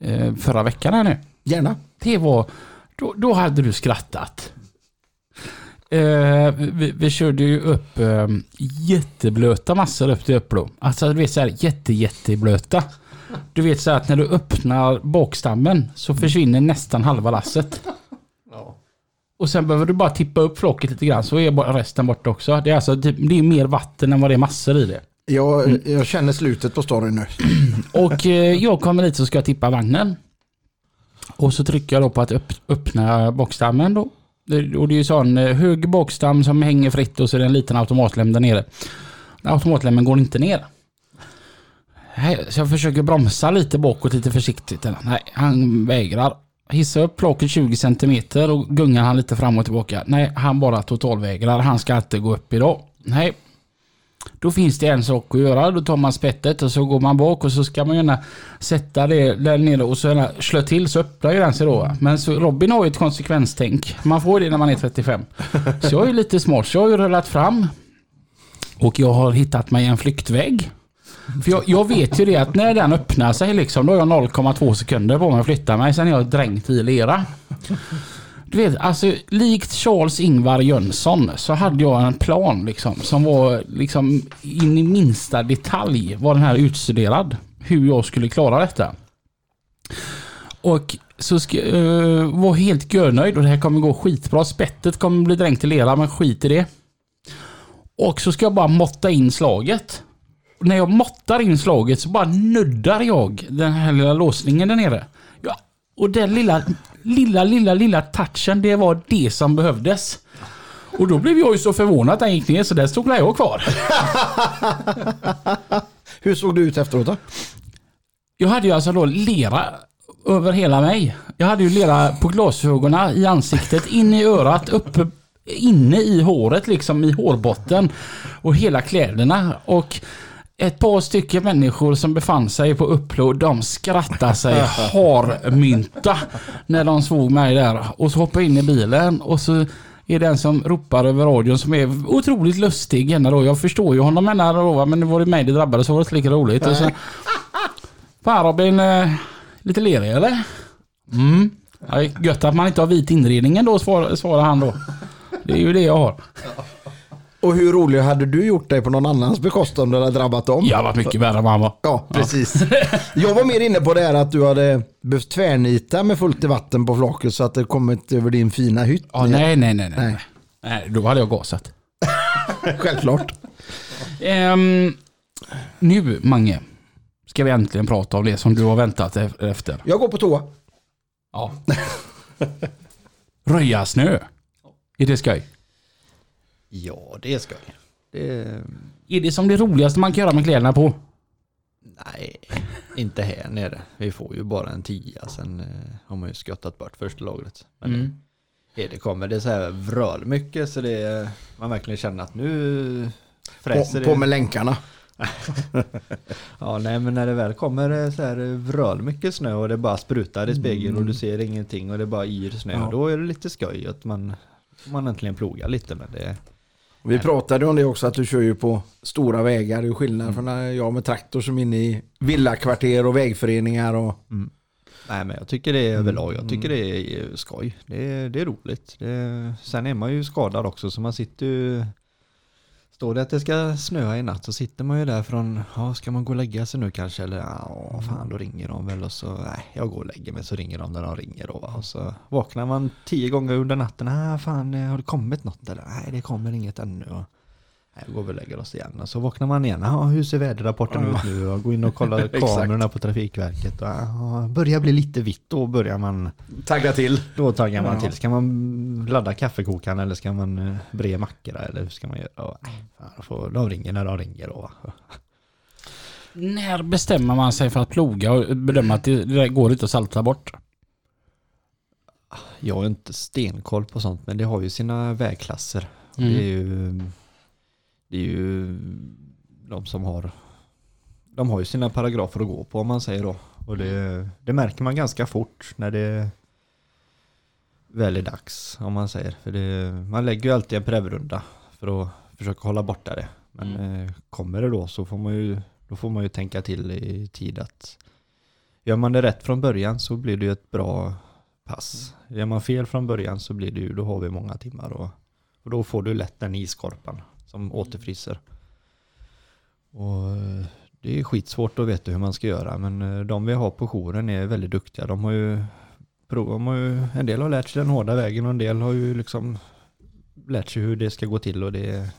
eh, förra veckan här nu. Gärna. Det var, då, då hade du skrattat. Eh, vi, vi körde ju upp eh, jätteblöta massor upp till Upplo. Alltså du vet såhär jätte jätteblöta. Du vet så att när du öppnar bakstammen så försvinner nästan halva lasset. Och sen behöver du bara tippa upp flocket lite grann så är resten borta också. Det är alltså typ, det är mer vatten än vad det är massor i det. Jag, jag känner slutet på storyn nu. Och eh, jag kommer dit och ska tippa vagnen. Och så trycker jag då på att öppna boxdammen då. Och det är ju sån eh, hög boxdamm som hänger fritt och så är det en liten automatlem där nere. Automatlämmen går inte ner. Så jag försöker bromsa lite bakåt lite försiktigt. Nej, han vägrar. Hissa upp locket 20 cm och gungar han lite fram och tillbaka. Nej, han bara totalvägrar. Han ska inte gå upp idag. Nej. Då finns det en sak att göra. Då tar man spettet och så går man bak och så ska man gärna sätta det där nere och så gärna slå till så öppnar ju den sig då. Men så Robin har ju ett konsekvenstänk. Man får det när man är 35. Så jag är lite smart. Så jag har ju rullat fram. Och jag har hittat mig en flyktväg. För jag, jag vet ju det att när den öppnar sig liksom, då har jag 0,2 sekunder på mig att flytta mig. Sen är jag dränkt i lera. Du vet, alltså likt Charles Ingvar Jönsson så hade jag en plan liksom som var liksom in i minsta detalj var den här utstuderad. Hur jag skulle klara detta. Och så ska, uh, var helt görnöjd och det här kommer gå skitbra. Spettet kommer bli dränkt i lera men skit i det. Och så ska jag bara måtta in slaget. Och när jag måttar in slaget så bara nuddar jag den här lilla låsningen där nere. Ja, och den lilla, lilla, lilla, lilla touchen, det var det som behövdes. Och då blev jag ju så förvånad att den gick ner så där stod jag kvar. Hur såg du ut efteråt då? Jag hade ju alltså då lera över hela mig. Jag hade ju lera på glasögonen, i ansiktet, in i örat, uppe inne i håret liksom i hårbotten och hela kläderna och ett par stycken människor som befann sig på upplåd, de skrattade sig harmynta när de såg mig där och så hoppade jag in i bilen och så är den som ropar över radion som är otroligt lustig då. Jag förstår ju honom ena då men det var det mig det drabbade så var det inte lika roligt. Och så, Fan Robin, eh, lite lerig eller? Mm. Ja, gött att man inte har vit inredning svarar, svarar han då. Det är ju det jag har. Och hur rolig hade du gjort dig på någon annans bekostnad om det hade drabbat dem? Jag varit mycket värre än vad han var. Ja, precis. Jag var mer inne på det här att du hade behövt tvärnita med fullt i vatten på flaket så att det kommit över din fina hytt. Ja, nej, nej, nej, nej. Nej. Då hade jag gasat. Självklart. Ehm, nu, Mange, ska vi äntligen prata om det som du har väntat e- efter. Jag går på toa. Ja. Röja snö. Är det skoj? Ja, det är skoj. Det, Är det som det roligaste man kan göra med kläderna på? nej, inte här nere. Vi får ju bara en tia, sen eh, har man ju skottat bort första lagret. Men Mm. det, det kommer, det är så här vröl mycket så det man verkligen känner att nu fräser På, det. på med länkarna. Ja, nej men när det väl kommer eh, så här vröl mycket snö och det bara sprutar i spegeln och du ser ingenting och det bara yr snö. Ja. Då är det lite skoj att man, man äntligen plogar lite men det Vi pratade om det också att du kör ju på stora vägar. Det är skillnad Mm. från när jag med traktor som är inne i villakvarter och vägföreningar. Och, Nej men jag tycker det är överlag, jag tycker det är skoj. Det är, det är roligt. Det, sen är man ju skadad också så man sitter ju Står det att det ska snöa i natt så sitter man ju där från, ja ska man gå och lägga sig nu kanske eller ja fan då ringer de väl och så, nej jag går och lägger mig så ringer de när de ringer då va? och så vaknar man tio gånger under natten, nej fan har det kommit något eller nej det kommer inget ännu och jag går väl och lägger oss igen och så vaknar man igen, ja hur ser väderrapporten ut nu och går in och kollar kamerorna på Trafikverket och ja, börjar bli lite vitt då börjar man Tagga till. då taggar man Ja. till. Ska man ladda kaffekokaren eller ska man eh, bre mackorna eller hur ska man göra? Och, får, de ringer när de ringer då. När bestämmer man sig för att ploga och bedöma att det, går inte att salta bort? Jag har inte stenkoll på sånt men det har ju sina vägklasser. Mm. Det är ju det är ju de som har de har ju sina paragrafer att gå på om man säger då. Och det, det märker man ganska fort när det väl är dags om man säger. För det, man lägger ju alltid en prevrunda för att försöka hålla borta det. Men eh, kommer det då så får man ju, då får man ju tänka till i tid att gör man det rätt från början så blir det ju ett bra pass. Gör man fel från början så blir det ju, då har vi många timmar och, och då får du lätt den iskorpan som återfryser. Och eh, det är skitsvårt att veta hur man ska göra men eh, de vi har på jouren är väldigt duktiga. De har ju, de har ju en del har lärt sig den hårda vägen och en del har ju liksom lärt sig hur det ska gå till och det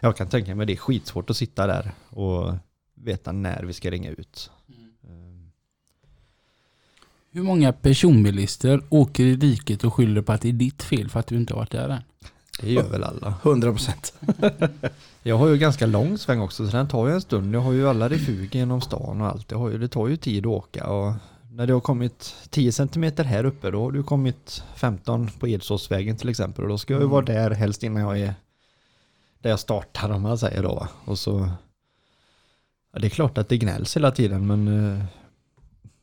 jag kan tänka mig det är skitsvårt att sitta där och veta när vi ska ringa ut. Eh, Hur många personbilister åker i diket och skyller på att det är ditt fel för att du inte har varit där än? Det gör väl alla. 100 procent. Jag har ju ganska lång sväng också så den tar ju en stund. Jag har ju alla refuger genom stan och allt. Det, har ju, det tar ju tid att åka och när det har kommit 10 cm här uppe då har du kommit 15 på Edsåsvägen till exempel och då ska jag ju vara där helst innan jag är där jag startar om man säger då va. Och så ja, det är klart att det gnälls hela tiden men eh,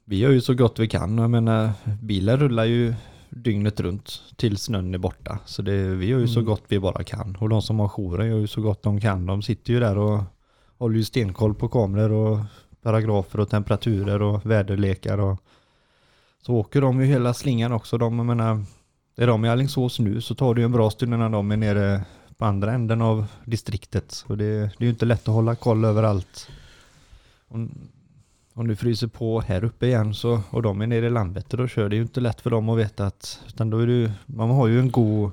vi gör ju så gott vi kan jag menar bilen rullar ju dygnet runt till snön är borta. Så det, vi gör ju så Mm. gott vi bara kan. Och de som har jouren gör ju så gott de kan. De sitter ju där och håller ju stenkoll på kameror och paragrafer och temperaturer och väderlekar och så åker de ju hela slingan också. De, jag menar, är de i Alingsås nu så tar det ju en bra stund innan de är nere på andra änden av distriktet. Och det, det är ju inte lätt att hålla koll överallt. Om, om du fryser på här uppe igen så, och de är nere i Landvetter då kör det ju inte lätt för dem att veta att, utan då är det man har ju en god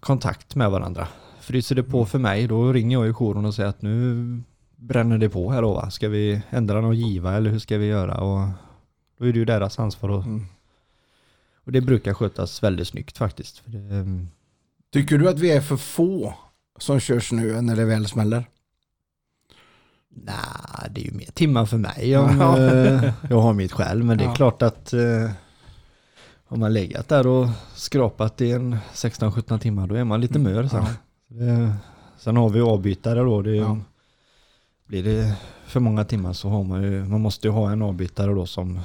kontakt med varandra. Fryser det på för mig då ringer jag ju jouren och säger att nu bränner det på här då va? Ska vi ändra någon giva eller hur ska vi göra? Och då är det ju deras ansvar att, Mm. och det brukar skötas väldigt snyggt faktiskt. Det, ehm, Tycker du att vi är för få som kör snö när det väl smäller? Nej, det är ju mer timmar för mig om Ja. eh, jag har mitt själv. Men det är Ja. klart att eh, om man legat där och skrapat i en 16-17 timmar då är man lite mör sen. Ja. Sen har vi avbytare då. Det, Ja. Blir det för många timmar så har man ju, man måste ju ha en avbytare då som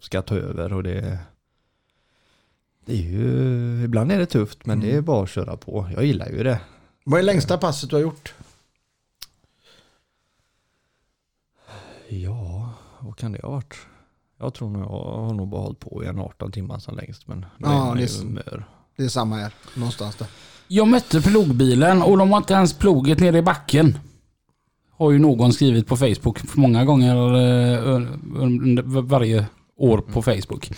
ska ta över och det det är ju, ibland är det tufft men det är bara att köra på. Jag gillar ju det. Vad är längsta passet du har gjort? Ja, vad kan det ha varit? Jag tror nog jag har nog bara hållit på i en 18 timmar som längst men Ja, det är. Det är samma här, någonstans där. Jag mötte plogbilen och de har inte ens ploget nere i backen. Har ju någon skrivit på Facebook många gånger eh, under varje år på Facebook.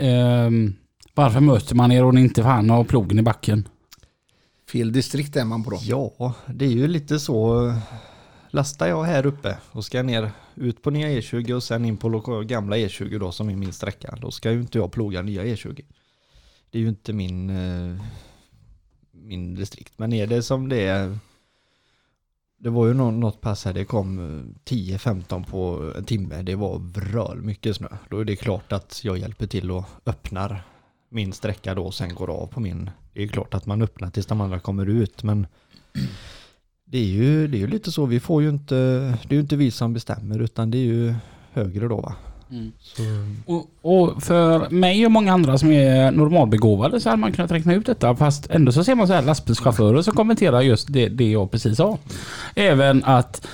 Ehm, varför möter man er och ni inte fan har plogen i backen? Fel distrikt är man på då. Ja, det är ju lite så. Lastar jag här uppe och ska ner ut på nya E20 och sen in på gamla E20 då som är min sträcka. Då ska ju inte jag ploga nya E20. Det är ju inte min, eh, min distrikt. Men är det som det är. Det var ju något pass här, det kom eh, 10-15 på en timme. Det var vröl mycket snö. Då är det klart att jag hjälper till och öppnar min sträcka då och sen går av på min. Det är klart att man öppnar tills de andra kommer ut men det är ju, det är ju lite så, vi får ju inte, det är ju inte vi som bestämmer utan det är ju högre då va. Så, Och, och för mig och många andra som är normalbegåvade så hade man kunnat räkna ut detta. Fast ändå så ser man så här lastbilschaufförer som kommenterar just det, det jag precis sa. Även att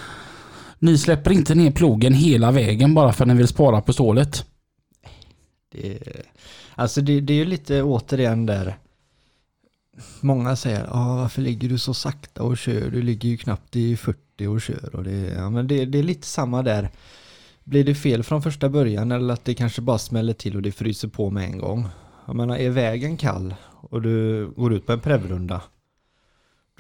ni släpper inte ner plogen hela vägen bara för att ni vill spara på stålet. det, alltså det, det är ju lite återigen där Många säger, ah, varför ligger du så sakta och kör? Du ligger ju knappt i 40 och kör. Och det, ja, men det, det är lite samma där. Blir det fel från första början eller att det kanske bara smäller till och det fryser på med en gång? Jag menar, är vägen kall och du går ut på en prevrunda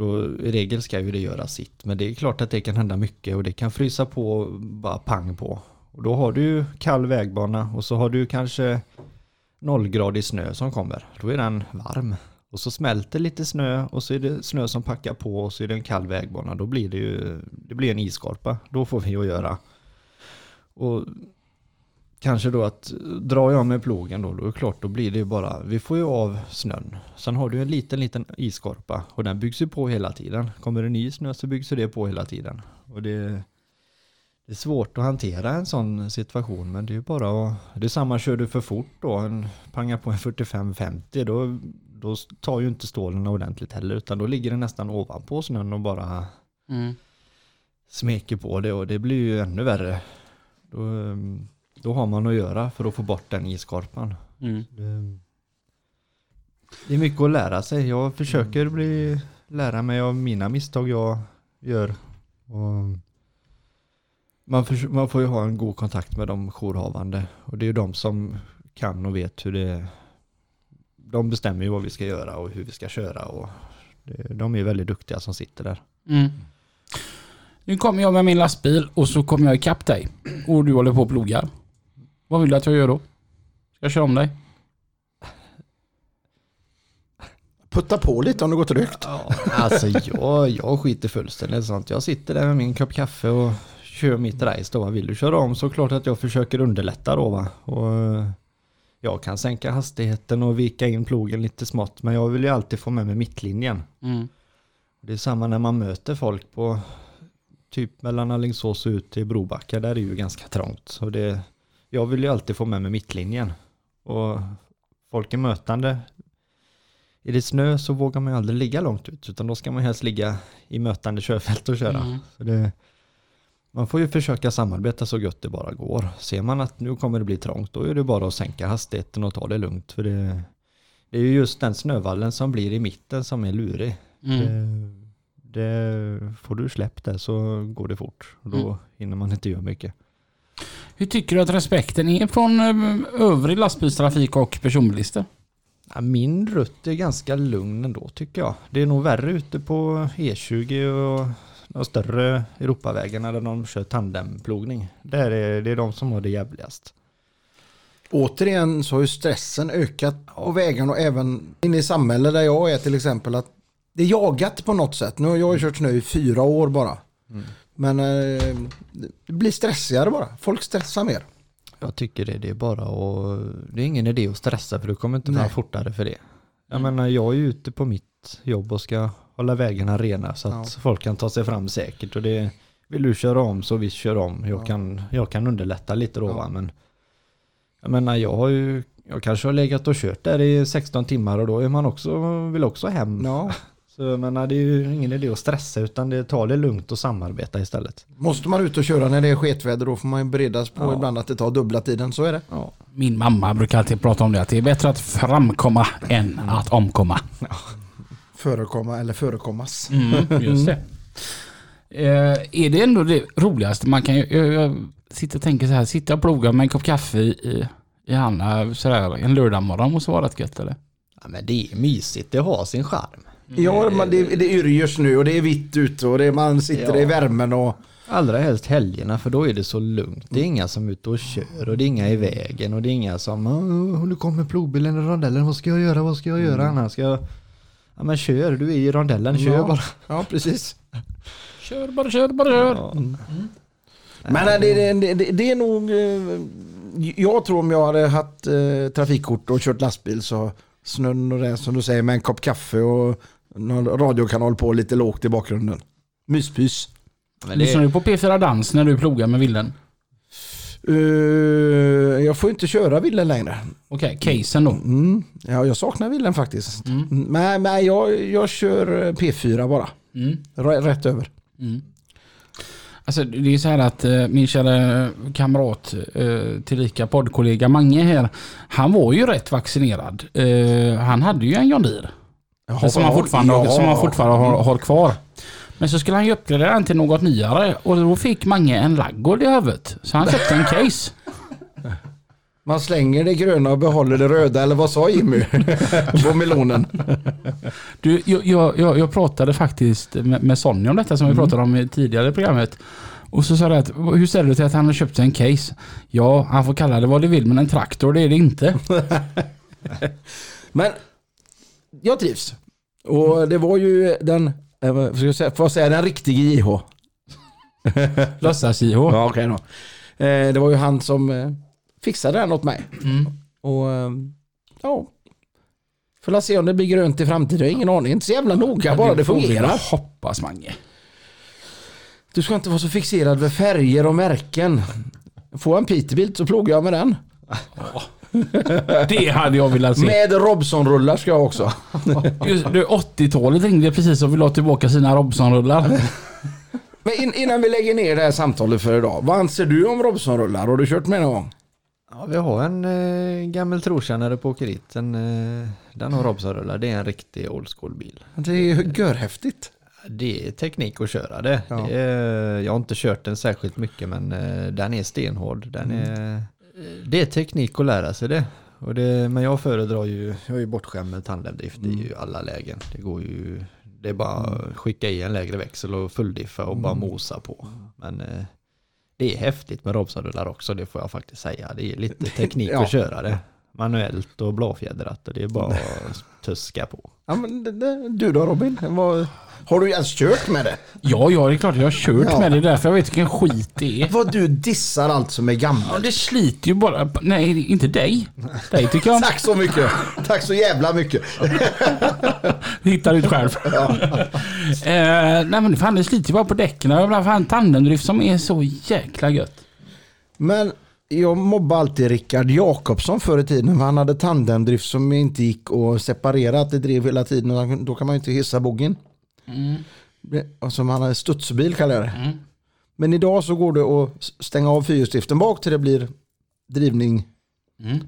då i regel ska ju det göra sitt. Men det är klart att det kan hända mycket och det kan frysa på bara pang på. Och då har du ju kall vägbana och så har du kanske nollgradig snö som kommer. Då är den varm. Och så smälter lite snö och så är det snö som packar på och så är det en kall vägbana. Då blir det ju det blir en isskorpa. Då får vi att göra. Och kanske då att drar jag med plogen då, då är det klart då blir det ju bara, vi får ju av snön. Sen har du en liten, liten isskorpa och den byggs ju på hela tiden. Kommer det ny snö så byggs ju det på hela tiden. Och det, det är svårt att hantera en sån situation men det är ju bara att, det är samma kör du för fort då, en, pangar på en 45-50 då, då tar ju inte stålen ordentligt heller utan då ligger den nästan ovanpå snön och bara smeker på det och det blir ju ännu värre. Då, ehm, då har man att göra för att få bort den iskorpan. Mm. Det, det är mycket att lära sig. Jag försöker bli, lära mig av mina misstag jag gör. Man, förs- man får ju ha en god kontakt med de jourhavande. Och det är ju de som kan och vet hur det De bestämmer ju vad vi ska göra och hur vi ska köra. Och det, de är väldigt duktiga som sitter där. Mm. Nu kommer jag med min lastbil och så kommer jag ikapp dig. Och du håller på och plogar. Vad vill du att jag gör då? Jag kör om dig. Putta på lite om det går trögt. Ja, alltså jag, jag skiter fullständigt sånt. Jag sitter där med min kopp kaffe och kör mitt race då. Vill du köra om så klart att jag försöker underlätta då va. Och jag kan sänka hastigheten och vika in plogen lite smått. Men jag vill ju alltid få med mig mittlinjen. Mm. Det är samma när man möter folk på typ mellan Alingsås och ut till Brobacka. Där är ju ganska trångt. Så det, jag vill ju alltid få med mig mittlinjen. Och folk är mötande. Är det snö så vågar man ju aldrig ligga långt ut. Utan då ska man helst ligga i mötande körfält och köra. Mm. Så det, man får ju försöka samarbeta så gott det bara går. Ser man att nu kommer det bli trångt då är det bara att sänka hastigheten och ta det lugnt. För det, det är ju just den snövallen som blir i mitten som är lurig. Mm. Det, det, får du släppt det så går det fort. Och då Mm. hinner man inte göra mycket. Hur tycker du att respekten är från eh, övrig lastbilstrafik och personbilister? Ja, min rutt är ganska lugn ändå tycker jag. Det är nog värre ute på E20 och de större Europavägarna där de kör tandemplogning. Där är det är de som har det jävligast. Återigen så har ju stressen ökat på vägarna och även inne i samhället där jag är till exempel att det är jagat på något sätt. Nu har jag kört snö i fyra år bara. Men eh, det blir stressigare bara. Folk stressar mer. Jag tycker det, det är bara och det är ingen idé att stressa för du kommer inte fram fortare för det. Jag menar jag är ute på mitt jobb och ska hålla vägarna rena så att folk kan ta sig fram säkert och det vill du köra om så visst kör om. Jag, kan, jag kan underlätta lite då va men jag menar jag har ju jag kanske har legat och kört där i 16 timmar och då är man också, vill också hem. Ja. Så jag menar det är ju ingen idé att stressa utan det tar det lugnt och samarbeta istället. Måste man ut och köra när det är sketväder då får man ju beredas på Ja. ibland att det tar dubbla tiden. Så är det. Ja. Min mamma brukar alltid prata om det, att det är bättre att framkomma än att omkomma. Förekomma eller förekommas. Mm, just det. Eh, är det ändå det roligaste man kan jag, jag sitter och tänker så här, sitta och ploga med en kopp kaffe i, i handen sådär en lördagmorgon måste vara rätt gött eller? ja men det är mysigt, det har sin charm. Ja, man, det, det yrjer snö och det är vitt ute och det, man sitter Ja. i värmen och Allra helst helgerna för då är det så lugnt. Det är inga som är ute och kör och det är inga i vägen och det är inga som "Åh, nu kommer plogbilen i rondellen, vad ska jag göra, vad ska jag göra annars? Ska jag... Ja men kör, du är i rondellen, kör Ja. bara. ja, precis. Kör bara, kör bara, kör. Ja. Men nej, det, det, det, det är nog... eh, Jag tror om jag hade haft eh, trafikkort och kört lastbil så snön och det som du säger med en kopp kaffe och någon radiokanal på lite lågt i bakgrunden. Myspys. Lyssnar du på P4 Dans när du plogar med villen? Eh, jag får inte köra villen längre. Okej, casen då. Mm. Ja, jag saknar villen faktiskt. Mm. Mm. Men, men jag, jag kör eh, P4 bara. Mm. Rätt över. Mm. Alltså det är så här att eh, min kära kamrat, eh, tillika poddkollega Mange här, han var ju rätt vaccinerad. Eh, han hade ju en John Deere. som han fortfarande, ja. som han fortfarande har, har kvar. Men så skulle han ju uppgradera den till något nyare och då fick Mange en laggård i huvudet. Så han köpte en case. Man slänger det gröna och behåller det röda, eller vad sa Jimmy? på melonen. Du, jag, jag, jag, pratade faktiskt med, med Sonja om detta som vi pratade om i tidigare programmet. Och så sa jag att, hur ställer du till att han har köpt sig en case? Ja, han får kalla det vad du vill men en traktor det är det inte. Men jag trivs. Och det var ju den, eh, vad ska jag säga, får jag säga den riktiga JH? Låtsas-JH. Ja, okej då. Eh, det var ju han som eh, fixade den åt mig. Mm. Och eh, ja, får la se om det blir grönt i framtiden. Jag har ingen aning. Inte så jävla noga, bara det får fungerar. hoppas Mange. Du ska inte vara så fixerad vid färger och märken. Får jag en Peterbilt så plogar jag med den. Det hade jag velat se. Med Robson-rullar ska jag också. Just, du, 80-talet ringde precis och ville ha tillbaka sina Robson-rullar. Men in, innan vi lägger ner det här samtalet för idag. Vad anser du om Robson-rullar? Har du kört med någon gång? ja, vi har en eh, gammal trotjänare på åkeriet. En, eh, den har Robson-rullar. Det är en riktig old school bil. Det är görhäftigt. Det är teknik att köra det. Ja. det är, jag har inte kört den särskilt mycket men eh, den är stenhård. Den är, det är teknik att lära sig det. Och det. Men jag föredrar ju, jag är ju bortskämd med tandemdrift i ju alla lägen. Det går ju, det är bara att skicka i en lägre växel och fulldiffa och bara mosa på. Men eh, det är häftigt med Robson-rullar också, det får jag faktiskt säga. Det är lite teknik Ja. att köra det. Manuellt och blåfjädrat och det är bara att tuska på. Ja, men det, det, du då Robin? Vad, har du ens kört med det? Ja, ja, det är klart jag har kört Ja. med det. Därför jag vet vilken skit det är. Vad du dissar allt som är Ja, gammalt. det sliter ju bara. Nej, inte dig. Dig tycker jag Tack så mycket. Tack så jävla mycket. hittar ut själv. eh, nej men fan det sliter ju bara på däcken. Jag har fan tandemdrift som är så jäkla gött. Men jag mobbade alltid Rickard Jakobsson förr i tiden. för Han hade tandemdrift som inte gick att separera. Att det drev hela tiden. Och då kan man ju inte hissa boggen. Det- Och som han hade studsbil kallar jag det. Men idag så går det att stänga av fyrhjulsdriften bak till det blir drivning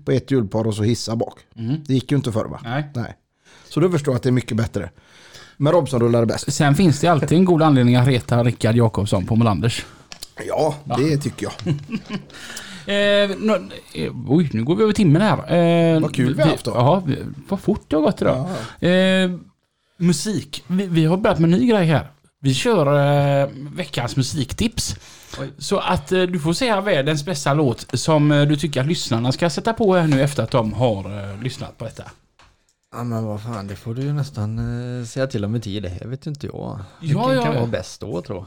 på ett hjulpar och så hissa bak. Det gick ju inte förr va? Nej. Nej. Så då förstår jag att det är mycket bättre. Men Robson rullade bäst. Sen finns det alltid en god anledning att reta Rickard Jakobsson på Molanders. Ja, det tycker jag. Eh, eh, oj, nu går vi över timmen här. Eh, Vad kul vi har haft då. Ja, vad fort det har gått idag. Eh, musik. Vi, vi har börjat med en ny grej här. Vi kör eh, veckans musiktips. Så att eh, du får säga världens bästa låt som eh, du tycker att lyssnarna ska sätta på här nu efter att de har eh, lyssnat på detta. Ja men vad fan, det får du ju nästan eh, säga till om i tid. Det vet ju inte jag. Ja, Vilken ja, kan ja. vara bäst då tror jag?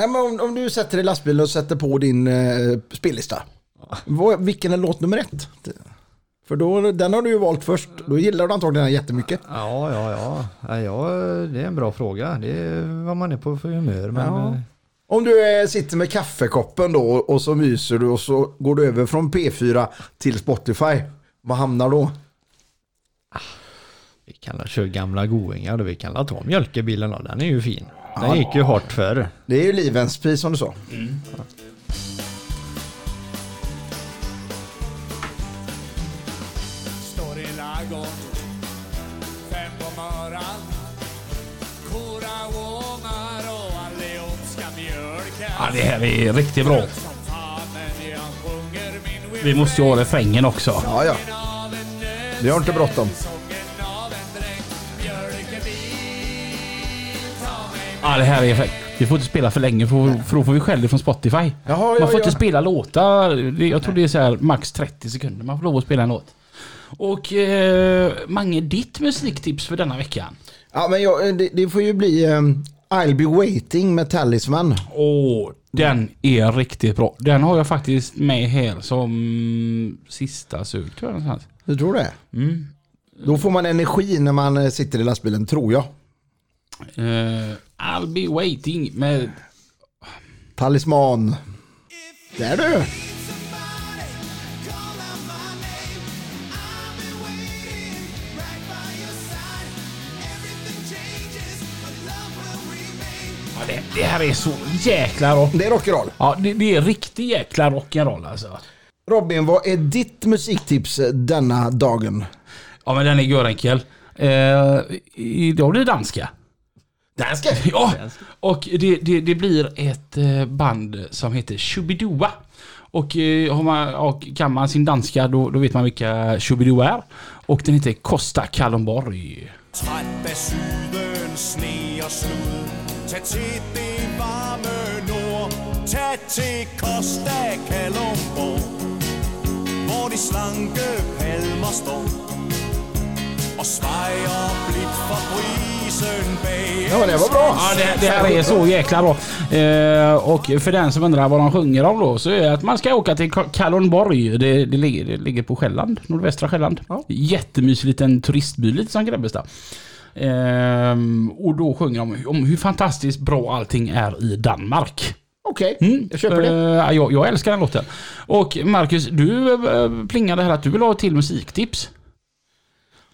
Nej, men om, om du sätter dig i lastbilen och sätter på din eh, spellista. Vad, vilken är låt nummer ett? För då, den har du ju valt först. Då gillar du antagligen den jättemycket. Ja, ja, ja. ja, ja det är en bra fråga. Det är vad man är på för humör. Men Ja. eh, Om du eh, sitter med kaffekoppen då och så myser du och så går du över från P4 till Spotify. Vad hamnar då? vi kan köra gamla goingar och vi kan ta mjölkebilen då. Den är ju fin. Den gick ju hårt förr. Det är ju livens pris som du sa. Står i ladugården Fem på morgon Kora ångar och allihop ska mjölka Ja, det här är riktigt bra. Vi måste ju ha refrängen också. Ja, ja. Vi har inte bråttom. Ja, det här är fett. Vi får inte spela för länge för, för då får vi skäll från Spotify. Jaha, Man ja, får inte ja. spela låtar. Jag tror det är så här max 30 sekunder man får lov att spela en låt. Och eh, Mange, ditt musiktips för denna veckan? Ja, men jag, det, det får ju bli eh, I'll be waiting med Talisman. Åh, den är riktigt bra. Den har jag faktiskt med här som sista sug tror jag någonstans. Du tror det? Mm. Då får man energi när man eh, sitter i lastbilen, tror jag. Eh, I'll be waiting med... Talisman. Där du! Ja, det, det här är så jäkla rock. Det är rock'n'roll. Ja, det, det är riktig jäkla rock'n'roll alltså. Robin, vad är ditt musiktips eh, denna dagen? Ja, men den är görenkel. Eh, idag blir det danska. Danska? Ja, och det, det, det blir ett eh, band som heter Shubidua. Och eh, har man, och kan man sin danska då, då vet man vilka Shubidua är. Och den heter Costa de slanke palmer står Og svejer blidt for bag Ja, det var bra. Ja, det, det här är så jäkla bra. Eh, och för den som undrar vad de sjunger om då så är det att man ska åka till Ka- Kalundborg. Det, det, ligger, det ligger på Själland, nordvästra Själland. Ja. Jättemysig liten turistby, lite som Grebbestad. Ehm, och då sjunger de om hur fantastiskt bra allting är i Danmark. Okej, Mm. jag köper det. Eh, jag, jag älskar den låten. Och Marcus, du uh, plingade här att du vill ha till musiktips.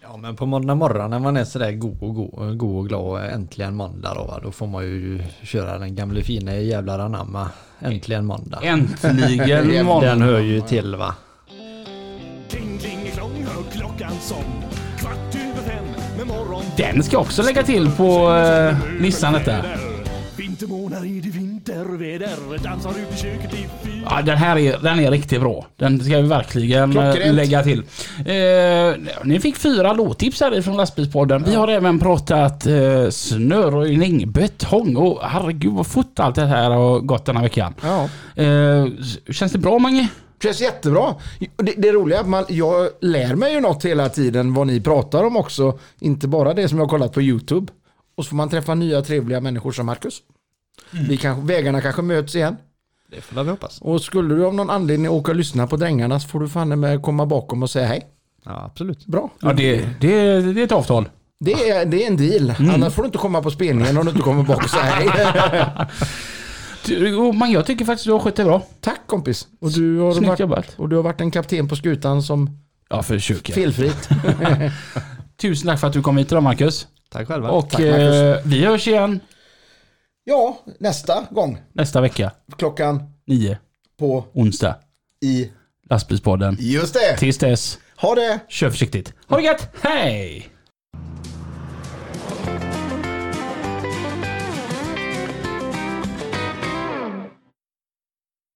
Ja men på måndag morgon när man är sådär god och, god, god och glad och äntligen måndag då, va, då får man ju köra den gamla fina jävlar anamma. Äntligen måndag. Äntligen måndag. Den hör ju till va. Kling, kling, klong, hör klockan som Kvart över fem med morgon Den ska också lägga till på uh, listan detta. Vintermånad i det vinterväder Dansar ut i köket i fyr Ja, den här är, den är riktigt bra. Den ska vi verkligen eh, Klockrent. lägga till. Eh, ni fick fyra låttips här från lastbilspodden. Vi har även pratat eh, snöröjning, betong och herregud vad fort allt det här har gått den här veckan. Ja. Eh, känns det bra Mange? Känns jättebra. Det, det roliga är att man, jag lär mig ju något hela tiden vad ni pratar om också. Inte bara det som jag har kollat på YouTube. Och så får man träffa nya trevliga människor som Marcus. Vi kanske, vägarna kanske möts igen. Det får vi hoppas. Och skulle du av någon anledning åka och lyssna på Drängarna så får du fan med komma bakom och säga hej. Ja, absolut. Bra. Ja, det, det, det är ett avtal. Det är, det är en deal. Annars får du inte komma på spelningen om du inte kommer bak och säga hej. Man, jag tycker faktiskt du har skött det bra. Tack kompis. Och du, har Snyggt varit, jobbat. och du har varit en kapten på skutan som Ja, försök. felfritt. Tusen tack för att du kom hit idag Marcus. Tack själva. Och Tack, eh, vi hörs igen Ja, nästa gång nästa vecka. klockan Nio, på onsdag. i... Lastbilspodden. Just det! Tills dess, Ha det! kör försiktigt. Ha det gött, hej!